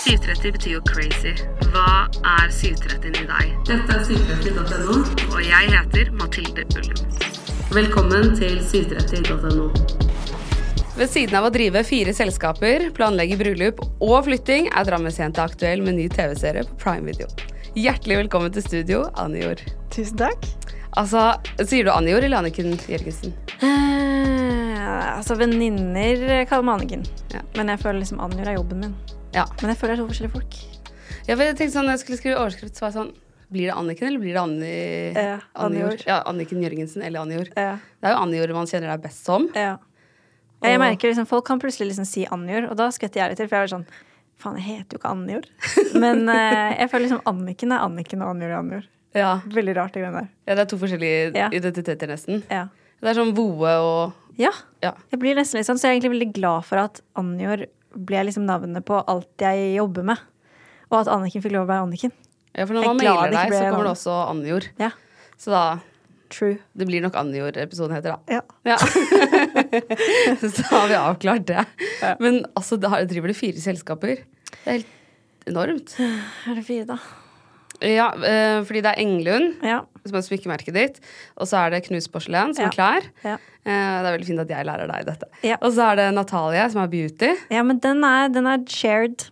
730 betyr jo crazy. Hva er 730 i deg? Dette er 730.no. Og jeg heter Mathilde Ullum. Velkommen til 730.no. Ved siden av å drive fire selskaper, planlegge bryllup og flytting, er Drammensjenta aktuell med ny TV-serie på Prime Video. Hjertelig velkommen til studio, Anjor. Tusen takk. Altså, Sier du Anjor eller Anniken Jørgensen? Eh, altså, venninner kaller meg Anniken. Ja. Men jeg føler liksom Anjor er jobben min. Ja. Men jeg føler det er to forskjellige folk. Ja, for jeg tenkte sånn, jeg skulle skrive overskrift, så var jeg sånn Blir det Anniken, eller blir det Anni... Ja, Anjor. Ja, Anniken Jørgensen eller Anjor. Eh. Det er jo Anjor man kjenner deg best som. ja. Jeg merker liksom, Folk kan plutselig liksom si Anjor, og da skvetter jeg litt til. For jeg er sånn Faen, jeg heter jo ikke Anjor. Men eh, jeg føler liksom Anniken er Anniken, og Anjor er Anjor. Ja. Veldig rart, det greiene der. ja, det er to forskjellige Ja. identiteter, nesten. Ja. Det er sånn Voe og ja. Ja. Jeg blir nesten litt sånn, så jeg er egentlig veldig glad for at Anjor ble liksom navnet på alt jeg jobber med. Og at Anniken fikk lov å være Anniken. Ja, for når man mailer deg, så kommer det også Annjord. Ja. Så da True. Det blir nok Annjord-episoden heter, da. Ja. Ja. så har vi avklart det. Ja. Men altså, da driver du fire selskaper. Det er helt enormt. Er det fire, da? Ja, eh, fordi det er Englund, Ja. som er smykkemerket ditt. Og så er det Knust porselen, som Ja. er klær. Ja. Eh, det er veldig fint at jeg lærer deg dette. Og så er det Natalie, som er beauty. Ja, men den er, den er shared.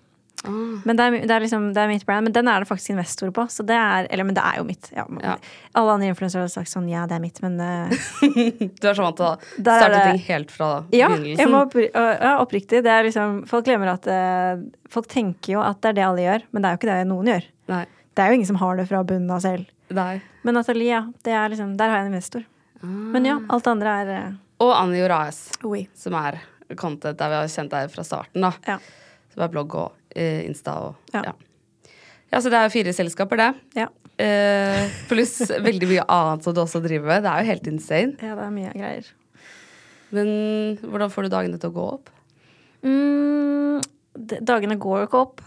Ah. Men det er, det, er liksom, det er mitt brand, men den er det faktisk investor på. Så det er, eller, men det er jo mitt. Alle andre influensere har sagt sånn ja, det er mitt, men uh... Du er så vant til å starte det- ting helt fra Ja, begynnelsen. oppri ja, oppriktig. Det er liksom, folk glemmer at uh, Folk tenker jo at det er det alle gjør, men det er jo ikke det noen gjør. Nei. Det er jo ingen som har det fra bunnen av selv. Nei. Men Nathalie, ja. Det er liksom, der har jeg en investor. Men ja, alt det andre er eh, Og Annie Joraes, oui. som er content der vi har kjent deg fra starten. da. Ja. Som er blogg og eh, Insta og ja. Ja. ja. så det er jo fire selskaper, det. Ja. Eh, pluss veldig mye annet som du også driver med. Det er jo helt insane. ja, det er mye greier. Men hvordan får du dagene til å gå opp? Mm, dagene går jo ikke opp.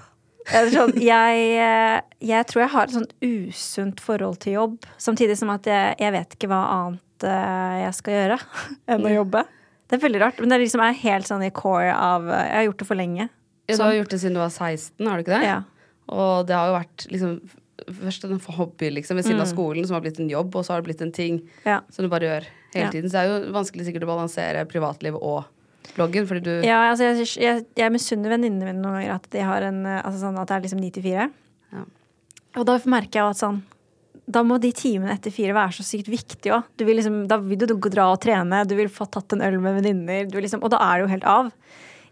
Sånn, jeg, eh, jeg tror jeg har et sånt usunt forhold til jobb. Samtidig som at jeg, jeg vet ikke hva annet eh, jeg skal gjøre enn å jobbe. Det er veldig rart, men det liksom er helt sånn i core av eh, Jeg har gjort det for lenge. Ja, du Sånn. har gjort det siden du var 16, har du ikke det? Ja. Og det har jo vært liksom først en hobby liksom, ved siden av Mm. skolen, som har blitt en jobb, og så har det blitt en ting Ja. som du bare gjør hele Ja. tiden. Så det er jo vanskelig sikkert å balansere privatliv og bloggen, fordi du Ja, altså jeg, jeg, jeg misunner venninnene mine noen ganger at de har en eh, altså sånn at det er liksom 9 til 4. Og da merker jeg jo at sånn Da må de timene etter fire være så sykt viktige òg. Liksom, da vil du dra og trene, du vil få tatt en øl med venninner. Liksom, og da er det jo helt av.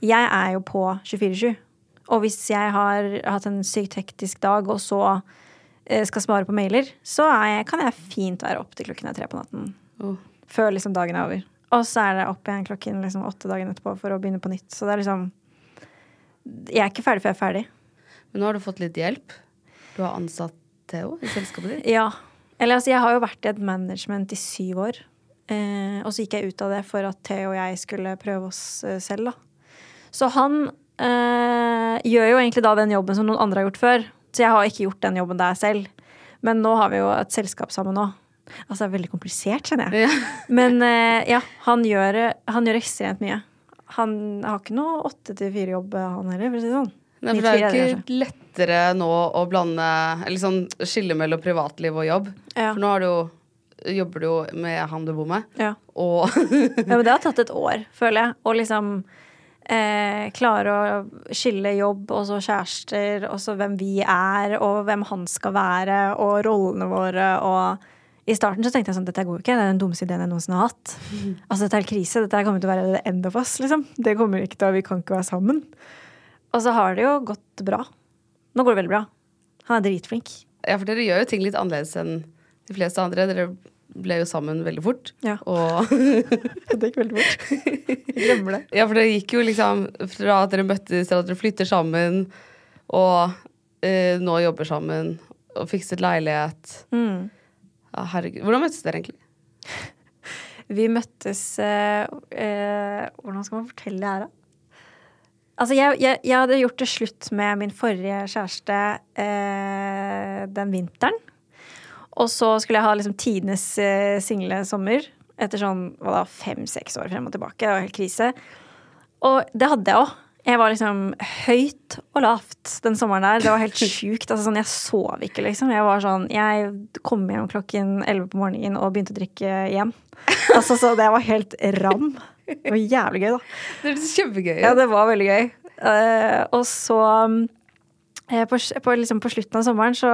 Jeg er jo på 24-7. Og hvis jeg har hatt en sykt hektisk dag, og så eh, skal svare på mailer, så jeg, kan jeg fint være opp til klokken er tre på natten. Oh. Før liksom dagen er over. Og så er det opp igjen klokken liksom åtte dagen etterpå for å begynne på nytt. Så det er liksom Jeg er ikke ferdig før jeg er ferdig. Men nå har du fått litt hjelp. Du har ansatt Theo i selskapet ditt. Ja. Eller altså, jeg har jo vært i et management i syv år. Eh, og så gikk jeg ut av det for at Theo og jeg skulle prøve oss eh, selv, da. Så han eh, gjør jo egentlig da den jobben som noen andre har gjort før. Så jeg har ikke gjort den jobben der selv. Men nå har vi jo et selskap sammen nå. Altså det er veldig komplisert, kjenner jeg. Ja. Men eh, ja, han gjør, han gjør ekstremt mye. Han har ikke noe åtte til fire-jobb, han heller, for å si det sånn. Nei, for det er jo 94 det ikke lettere nå å blande Eller sånn skille mellom privatliv og jobb. Ja. For nå har du jo, jobber du jo med han du bor med, Ja. og Ja, men det har tatt et år, føler jeg. Å liksom eh, klare å skille jobb og så kjærester, og så hvem vi er, og hvem han skal være, og rollene våre, og i starten så tenkte jeg sånn, dette går jo ikke, det er den dummeste ideen jeg noensinne har hatt. Altså, dette er krise, dette kommer til å være the end of us, liksom. Det kommer ikke til å, vi kan ikke være sammen. Og så har det jo gått bra. Nå går det veldig bra. Han er dritflink. Ja, for dere gjør jo ting litt annerledes enn de fleste andre. Dere ble jo sammen veldig fort. Ja. Og Det gikk veldig fort. Jeg glemmer det. Ja, for det gikk jo liksom fra at dere møttes til at dere flytter sammen, og eh, nå jobber sammen og fikset leilighet. Mm. Ja, herregud. Hvordan møttes dere egentlig? Vi møttes eh, eh, Hvordan skal man fortelle det her, da? Altså, jeg, jeg, jeg hadde gjort det slutt med min forrige kjæreste eh, den vinteren. Og så skulle jeg ha liksom tidenes eh, single sommer. Etter sånn fem-seks år frem og tilbake. Det var helt krise. Og det hadde jeg òg. Jeg var liksom høyt og lavt den sommeren der. Det var helt sjukt. Altså, sånn, jeg sov ikke, liksom. Jeg var sånn Jeg kom hjem klokken 11 på morgenen og begynte å drikke igjen. Altså, så det var helt ram. Det var jævlig gøy, da. Det var kjempegøy. Ja, det var veldig gøy. Uh, og så uh, på, på, liksom, på slutten av sommeren så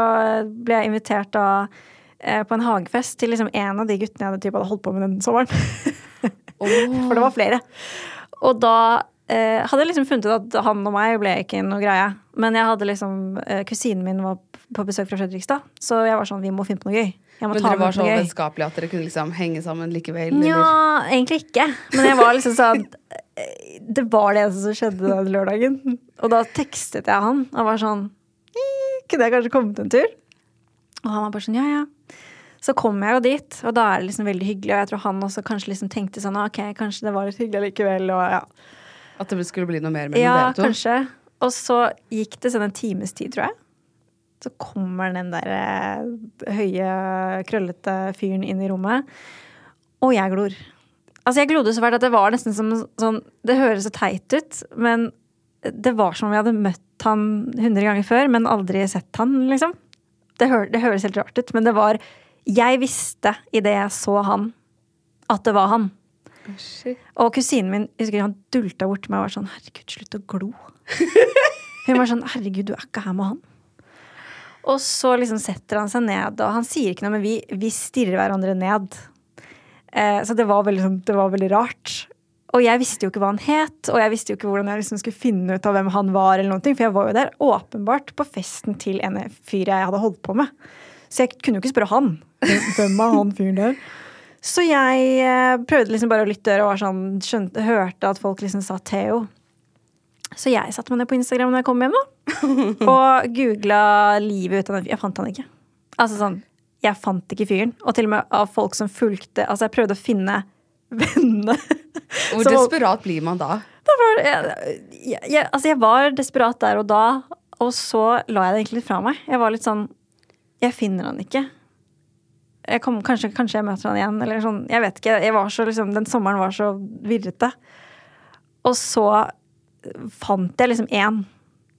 ble jeg invitert da uh, på en hagefest til liksom en av de guttene jeg hadde, typ, hadde holdt på med den sommeren. For det var flere. Og da eh, hadde liksom funnet ut at han og meg ble ikke noe greie. Men jeg hadde liksom eh, kusinen min var på besøk fra Fredrikstad, så jeg var sånn vi må finne på noe gøy. Jeg må Men dere var så vennskapelige at dere kunne liksom henge sammen likevel? Ja, egentlig ikke. Men jeg var liksom sånn eh, Det var det eneste som skjedde den lørdagen. Og da tekstet jeg han og var sånn «Eh, Kunne jeg kanskje kommet en tur? Og han var bare sånn ja, ja. Så kom jeg jo dit, og da er det liksom veldig hyggelig. Og jeg tror han også kanskje liksom tenkte sånn ok, kanskje det var litt hyggelig likevel. Og ja, At det skulle bli noe mer mellom ja dere to? Ja, kanskje. Og så gikk det sånn en times tid, tror jeg. Så kommer den der eh, høye, krøllete fyren inn i rommet. Og jeg glor. Altså, jeg glodde så fælt at det var nesten som sånn Det høres så teit ut, men det var som om jeg hadde møtt han 100 ganger før, men aldri sett han, liksom. Det, hø det høres helt rart ut, men det var Jeg visste idet jeg så han, at det var han. Og kusinen min jeg husker han dulta bort til meg og var sånn Herregud, slutt å glo. Hun var sånn Herregud, du er ikke her med han. Og så liksom setter han seg ned, og han sier ikke noe, men vi, vi stirrer hverandre ned. Eh, så det var, veldig, sånn, det var veldig rart. Og jeg visste jo ikke hva han het, og jeg visste jo ikke hvordan jeg liksom skulle finne ut av hvem han var. eller noen ting, For jeg var jo der åpenbart på festen til en fyr jeg hadde holdt på med. Så jeg kunne jo ikke spørre han. Hvem er han fyren der? Så jeg eh, prøvde liksom bare å lytte og var sånn, skjønte, hørte at folk liksom sa Theo. Så jeg satte meg ned på Instagram når jeg kom hjem, da. Og googla livet ut av den fyren. Jeg fant han ikke. Altså sånn, Jeg fant ikke fyren. Og til og med av folk som fulgte Altså, jeg prøvde å finne vennene. Hvor Så- desperat blir man da? Da var, jeg, jeg, jeg, altså jeg var desperat der og da, og så la jeg det egentlig litt fra meg. Jeg var litt sånn Jeg finner han ikke. Jeg kom, kanskje, kanskje jeg møter han igjen, eller sånn. Jeg vet ikke. Jeg så, liksom, den sommeren var så virrete. Og så fant jeg liksom en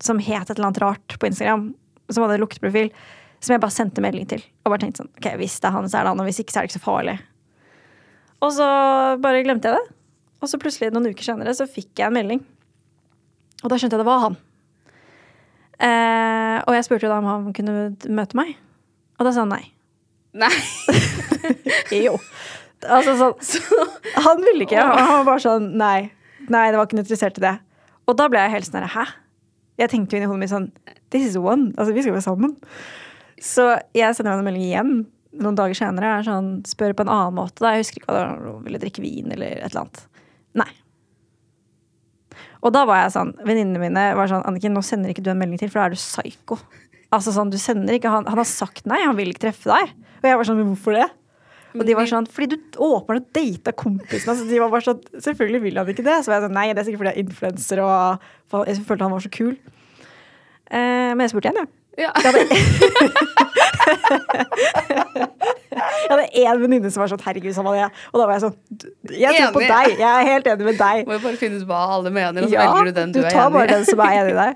som het et eller annet rart på Instagram, som hadde lukteprofil, som jeg bare sendte melding til. Og bare tenkte sånn Ok, hvis det er han, så er det han, og hvis ikke, så er det ikke så farlig. Og så bare glemte jeg det. Og så plutselig noen uker senere så fikk jeg en melding. Og da skjønte jeg det var han. Eh, og jeg spurte jo da om han kunne møte meg. Og da sa han nei. Nei. Jo. Altså sånn Han ville ikke. Han var bare sånn nei. Nei, det var ikke noe interessert i det. Og da ble jeg helt sånn hæ? Jeg tenkte jo inni hodet mitt sånn This is one. Altså, vi skal være sammen. Så jeg sender han en melding igjen noen dager senere. Er sånn, spør på en annen måte. Da. Jeg husker ikke hva det var. Ville drikke vin eller et eller annet. Nei. Og da var jeg sånn, venninnene mine var sånn Anniken, nå sender ikke du en melding til, for da er du psyko. Altså sånn, du sender ikke, han, han har sagt nei, han vil ikke treffe deg. Og jeg var sånn, men hvorfor det? Og de var sånn, fordi du åpner og data kompisen. Altså, de var bare sånn, selvfølgelig vil han ikke det. Så var jeg sånn, nei, det er sikkert fordi jeg er influenser og jeg følte han var så kul. Eh, men jeg spurte igjen, jeg. Ja. Jeg hadde, jeg hadde én venninne som var sånn 'herregud, samme det'. Og da var jeg sånn Jeg tror på deg. Jeg er helt enig med deg. Må jo bare finne ut hva alle mener, og så velger du den du, er enig i. Du tar bare den som er enig i deg.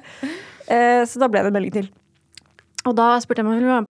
Eh, så da ble det en melding til. Og da spurte jeg om hun ville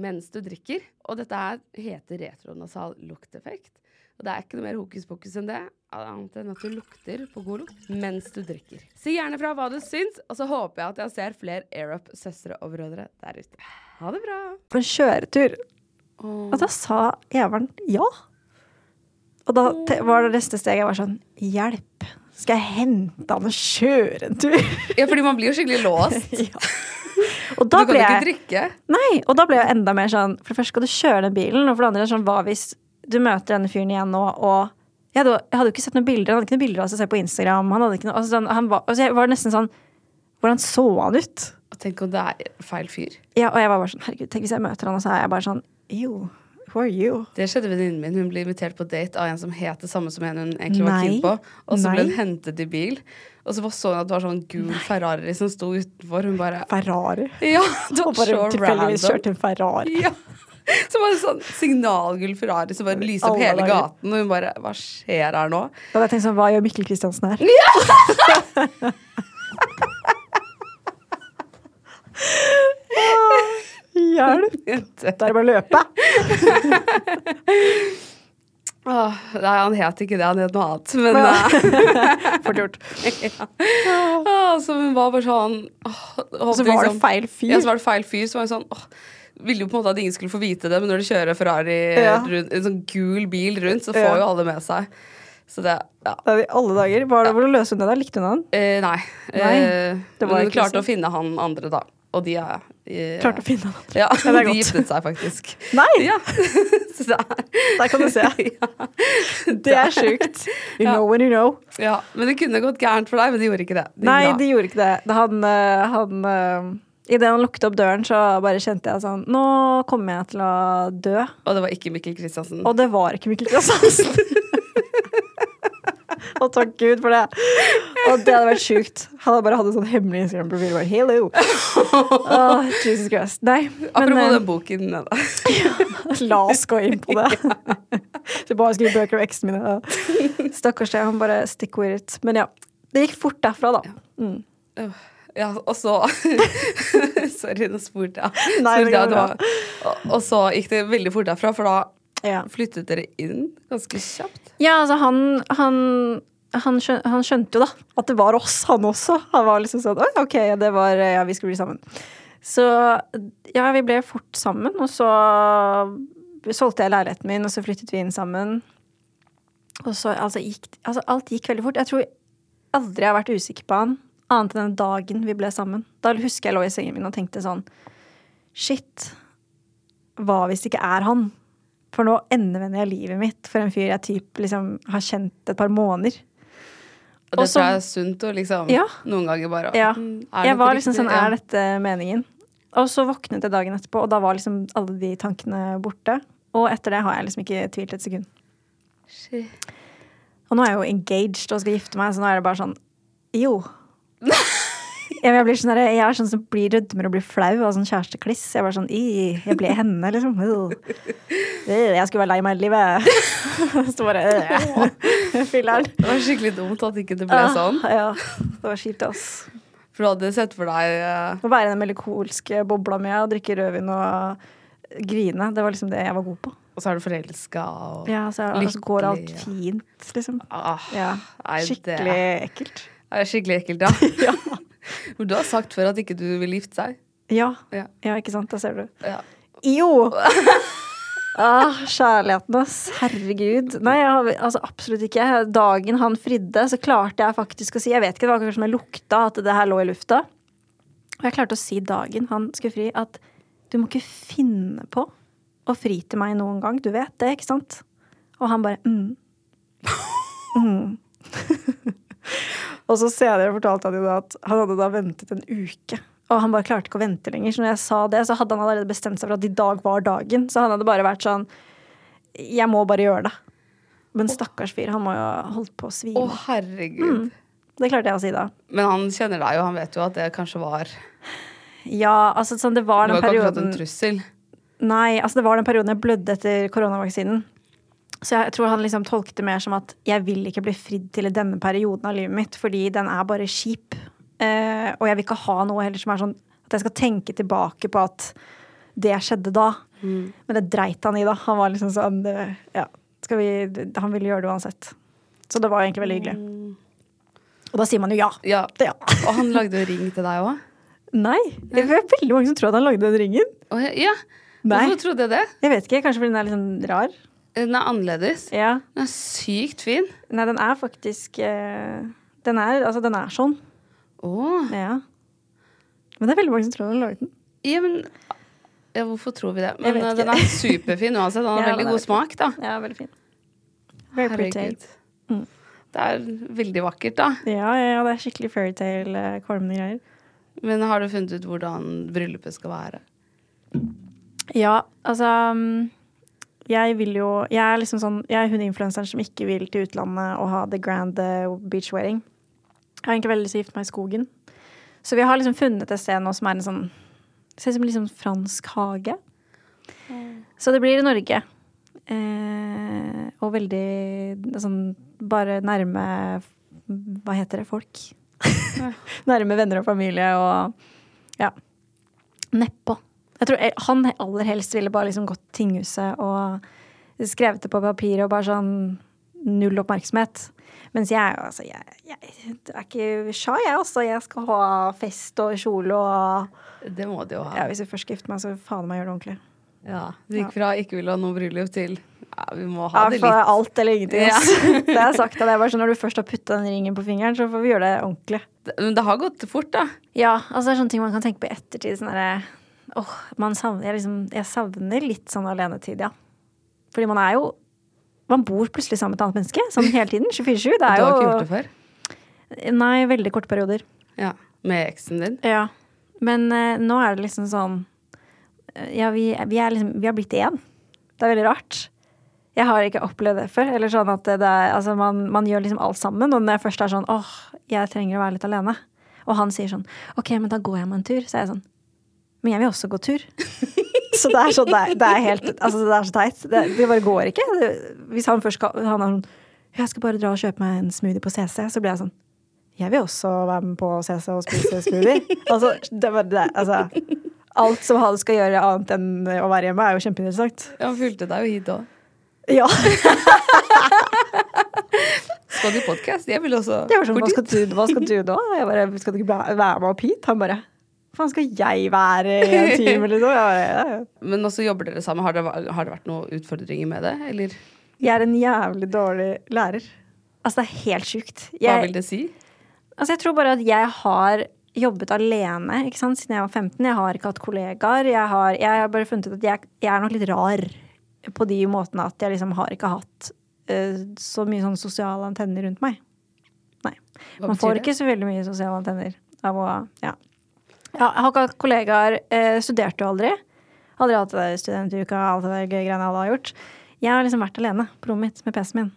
mens du drikker. Og dette her heter retronasal lukteffekt. Og det er ikke noe mer hokus pokus enn det, annet enn at du lukter på god lukt mens du drikker. Si gjerne fra hva du syns, og så håper jeg at jeg ser flere AirUp-søstre og brødre der ute. Ha det bra. På en kjøretur. Og da sa jævelen ja. Og da var det neste steg jeg var sånn Hjelp! Skal jeg hente han og kjøre en tur? Ja, fordi man blir jo skikkelig låst. ja. Og da du kan ble ikke jeg drikke. Nei, og da ble jeg enda mer sånn For det første skal du kjøre den bilen, og for det andre sånn hva hvis du møter denne fyren igjen nå, og jeg hadde, jeg hadde jo ikke sett noen bilder. Han hadde ikke noen bilder av seg selv på Instagram. Han hadde ikke noe, altså, sånn, han var, altså, jeg var nesten sånn Hvordan så han ut? Og Tenk om det er feil fyr. Ja, og jeg var bare sånn Herregud, tenk hvis jeg møter han, og så er jeg bare sånn Ew, who you? Det skjedde venninnen min. Hun ble invitert på date av en som het det samme som en hun egentlig var Nei. keen på. Og så ble hun hentet i bil, og så så hun at det var sånn gul Ferrari som sto utenfor. Hun bare Ferrari. Ja, det var bare tilfeldigvis kjørte en Ferrari. Ja. Så var det sånn signalgull Ferrari som bare lyste opp hele gaten, og hun bare Hva skjer her nå? Da hadde jeg tenkt sånn, hva gjør Mikkel Kristiansen her? Hjelp! Da er det bare å løpe. Åh, nei, han het ikke det, han het noe annet. Men ja. Fort gjort. ja. Åh, Så hun var bare sånn åh, så var det feil fyr. Ja, så var det feil fyr. Så var hun sånn åh, Ville jo på en måte at ingen skulle få vite det, men når du kjører Ferrari Ja. rundt, en sånn gul bil rundt, så Ja. får jo alle med seg. Så det Ja. Det er I alle dager. Var det, Hvordan løste hun det? Likte hun han? Eh, nei. Nei, Eh, det var hun klarte sånn. å finne han andre, da. Og de er eh, Klarte å finne han. Ja, Ja, det er de giftet seg faktisk. Nei! Ja. der. det er Der kan du se. ja. Det er sjukt. You Ja. know when you know. ja. Men det kunne gått gærent for deg, men de gjorde ikke det. De Nei, det de gjorde ikke det. det han, eh, han uh, Idet han lukket opp døren, så bare kjente jeg sånn Nå kommer jeg til å dø. Og det var ikke Mikkel Kristiansen. Og det var ikke Mikkel Kristiansen. Og takk Gud for det. Og det hadde vært sjukt. Han hadde bare hatt en sånn hemmelig Instagram-profil. bare, Hello. Åh, Jesus Christ. Nei, men Apropos eh, den boken. da. la oss gå inn på det. Så bare skrive bøker om eksene mine. Stakkars deg, han bare stick with it. Men ja. Det gikk fort derfra, da. Mm. Ja, og så Sorry, nå spurte jeg. Nei, det Spurte jeg, og, og så gikk det veldig fort derfra, for da Ja. flyttet dere inn ganske kjapt. Ja, altså han, han, han, skjøn, han skjønte jo da at det var oss, han også. Han var liksom sånn ok, det var Ja, vi skulle bli sammen. Så ja, vi ble fort sammen, og så solgte jeg leiligheten min, og så flyttet vi inn sammen. Og så altså, gikk Altså, alt gikk veldig fort. Jeg tror aldri jeg har vært usikker på han, annet enn den dagen vi ble sammen. Da husker jeg lå i sengen min og tenkte sånn Shit, hva hvis det ikke er han? For nå endevender jeg livet mitt for en fyr jeg typ liksom har kjent et par måneder. Og det Også, tror jeg er sunt å liksom Ja. noen ganger bare Ja. mm, Jeg var liksom sånn Er dette meningen? Og så våknet jeg dagen etterpå, og da var liksom alle de tankene borte. Og etter det har jeg liksom ikke tvilt et sekund. Shit. Og nå er jeg jo engaged og skal gifte meg, så nå er det bare sånn Jo. Ja, Jeg, blir sånn jeg er sånn som blir rødmer og blir flau av sånn kjærestekliss. Jeg var sånn «Ih, Jeg ble henne, liksom. Jeg skulle være lei meg i livet. Så bare. Filler'n. Det var skikkelig dumt at ikke det ble sånn. Ja, det var kjipt, ass. For du hadde sett for deg eh, Å være i den melankolske bobla mi og drikke rødvin og grine, det var liksom det jeg var god på. Og så er du forelska og Ja, så, og så går alt fint, liksom. ah, Ja, det Skikkelig ekkelt. er skikkelig ekkelt, ja. Men du har sagt før at ikke du vil gifte seg. Ja. Ja. ja, ikke sant? Da ser du. Ja. Jo! Ah, kjærligheten, ass. Herregud. Nei, jeg, har- altså absolutt ikke. Dagen han fridde, så klarte jeg faktisk å si Jeg vet ikke, det var kanskje som jeg lukta at det her lå i lufta. Og jeg klarte å si dagen han skulle fri, at du må ikke finne på å fri til meg noen gang. Du vet det, ikke sant? Og han bare mm. mm. Og så senere fortalte han jo da at han hadde da ventet en uke. Og han bare klarte ikke å vente lenger. Så når jeg sa det, så hadde han allerede bestemt seg for at i dag var dagen. Så han hadde bare vært sånn Jeg må bare gjøre det. Men stakkars fyr, han må jo ha holdt på å Å, herregud. herregud. Det klarte jeg å si da. Men han kjenner deg jo, han vet jo at det kanskje var Ja, altså sånn, det var den perioden Det var ikke akkurat en trussel. Nei, altså det var den perioden jeg blødde etter koronavaksinen. Så jeg tror han liksom tolket det mer som at jeg vil ikke bli fridd til i denne perioden av livet mitt, fordi den er bare kjip. Eh, og jeg vil ikke ha noe heller som er sånn at jeg skal tenke tilbake på at det skjedde da. Men det dreit han i, da. Han var liksom sånn eh, Ja, skal vi Han ville gjøre det uansett. Så det var egentlig veldig hyggelig. Og da sier man jo ja. Ja. Det, ja. Og han lagde jo ring til deg òg. Nei. Det er veldig mange som tror at han lagde den ringen. Ja. Nei. Hvorfor trodde jeg det? Jeg vet ikke, Kanskje fordi den er litt sånn rar. Den er annerledes. Ja. Den er sykt fin. Nei, den er faktisk eh, Den er, altså, den er sånn. Åh. Ja. Men det er veldig mange som tror han laget den. Ja, men ja, Hvorfor tror vi det? Men eh, den er superfin uansett. Den har veldig god smak, da. Ja, veldig fin. Very pretty. Herregud. Mm. Det er veldig vakkert, da. Ja, ja, det er skikkelig fairytale-kvalmende greier. Men har du funnet ut hvordan bryllupet skal være? Ja, altså mm, Jeg vil jo Jeg er liksom sånn Jeg er hun influenseren som ikke vil til utlandet og ha the grand eh, beach wedding. Jeg har egentlig veldig lyst til å gifte meg i skogen. Så vi har liksom funnet et sted nå som er en sånn Ser ut som liksom fransk hage. Så det blir i Norge. Eh, og veldig sånn bare nærme Hva heter det? Folk. nærme venner og familie og ja. Nedpå. Jeg tror han aller helst ville bare liksom gått tinghuset og skrevet det på papiret og bare sånn null oppmerksomhet. Mens jeg altså jeg, jeg er ikke sja, jeg også. Jeg skal ha fest og kjole og Det må du jo ha. ja, Hvis jeg først skal gifte meg, så faen meg gjør det ordentlig. Ja, Du gikk fra ikke ville ha noe bryllup til ja, vi må ha Ja, det litt. alt eller ingenting. Ja. det er sagt at er bare sånn, Når du først har putta den ringen på fingeren, så får vi gjøre det ordentlig. Men det har gått fort, da. Ja, altså det er sånne ting man kan tenke på i ettertid. Sånn derre Åh, man savner jeg, liksom, jeg savner litt sånn alenetid, ja. Fordi man er jo Man bor plutselig sammen med et annet menneske sånn hele tiden. 24-7. Det Du er har jo ikke gjort det før? Nei, veldig korte perioder. Ja, Med eksen din? Ja. Men eh, nå er det liksom sånn eh, Ja, vi, vi, er liksom, vi har blitt én. Det er veldig rart. Jeg har ikke opplevd det før. Eller sånn at det, det er, altså man, man gjør liksom alt sammen. Og når jeg først er sånn åh, jeg trenger å være litt alene. Og han sier sånn ok, men da går jeg meg en tur. Så er jeg sånn men jeg vil også gå tur. Så det er, så, det er, det er helt Altså, det er så teit. Det, det bare går ikke. Hvis han først skal Han er sånn Jeg skal bare dra og kjøpe meg en smoothie på CC. Så blir jeg sånn Jeg vil også være med på CC og spise smoothie. altså, det, var- det, altså Alt som han skal gjøre annet enn å være hjemme, er jo kjempeinteressant. Han fulgte deg jo hit òg. Ja. Skal du i podkast? Jeg vil også Det var sånn, hva skal du, hva skal du nå? Jeg bare, skal du ikke være med opp hit? Han bare Faen, skal jeg være i en time, liksom? Ja, ja, ja. Men også jobber dere sammen. Har det, har det vært noen utfordringer med det, eller jeg er en jævlig dårlig lærer. Altså, det er helt sjukt. hva vil det si? altså, jeg tror bare at jeg har jobbet alene ikke sant? siden jeg var 15. Jeg har ikke hatt kollegaer. Jeg har, jeg har bare funnet ut at jeg, jeg er nok litt rar på de måtene at jeg liksom har ikke hatt uh, så mye sånn sosiale antenner rundt meg. Nei. Man får det? ikke så veldig mye sosiale antenner av å Ja. Ja jeg har ikke hatt kollegaer. Eh, studerte jo aldri. Aldri hatt det der studentuka, alt det der greiene alle har gjort. Jeg har liksom vært alene på rommet mitt med PC-en min.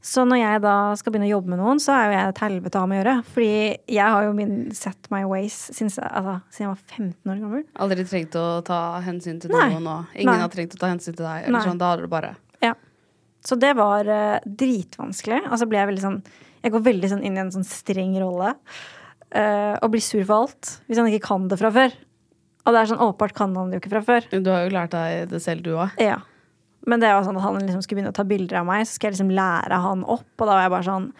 Så når jeg da skal begynne å jobbe med noen, så er jo jeg et helvete å ha med å gjøre. Fordi jeg har jo min set my ways siden, altså, siden jeg var 15 år gammel. Aldri trengt å ta hensyn til Nei. noen, og ingen Nei. har trengt å ta hensyn til deg. Eller sånn, da hadde du bare Ja. Så det var uh, dritvanskelig. Altså ble jeg veldig sånn Jeg går veldig sånn inn i en sånn streng rolle. Eh, og blir sur for alt. Hvis han ikke kan det fra før. Og det er sånn åpenbart kan han det jo ikke fra før. Du har jo lært deg det selv, du òg. Ja. Men det var sånn at han liksom skulle begynne å ta bilder av meg, så skal jeg liksom lære han opp. Og da var jeg bare sånn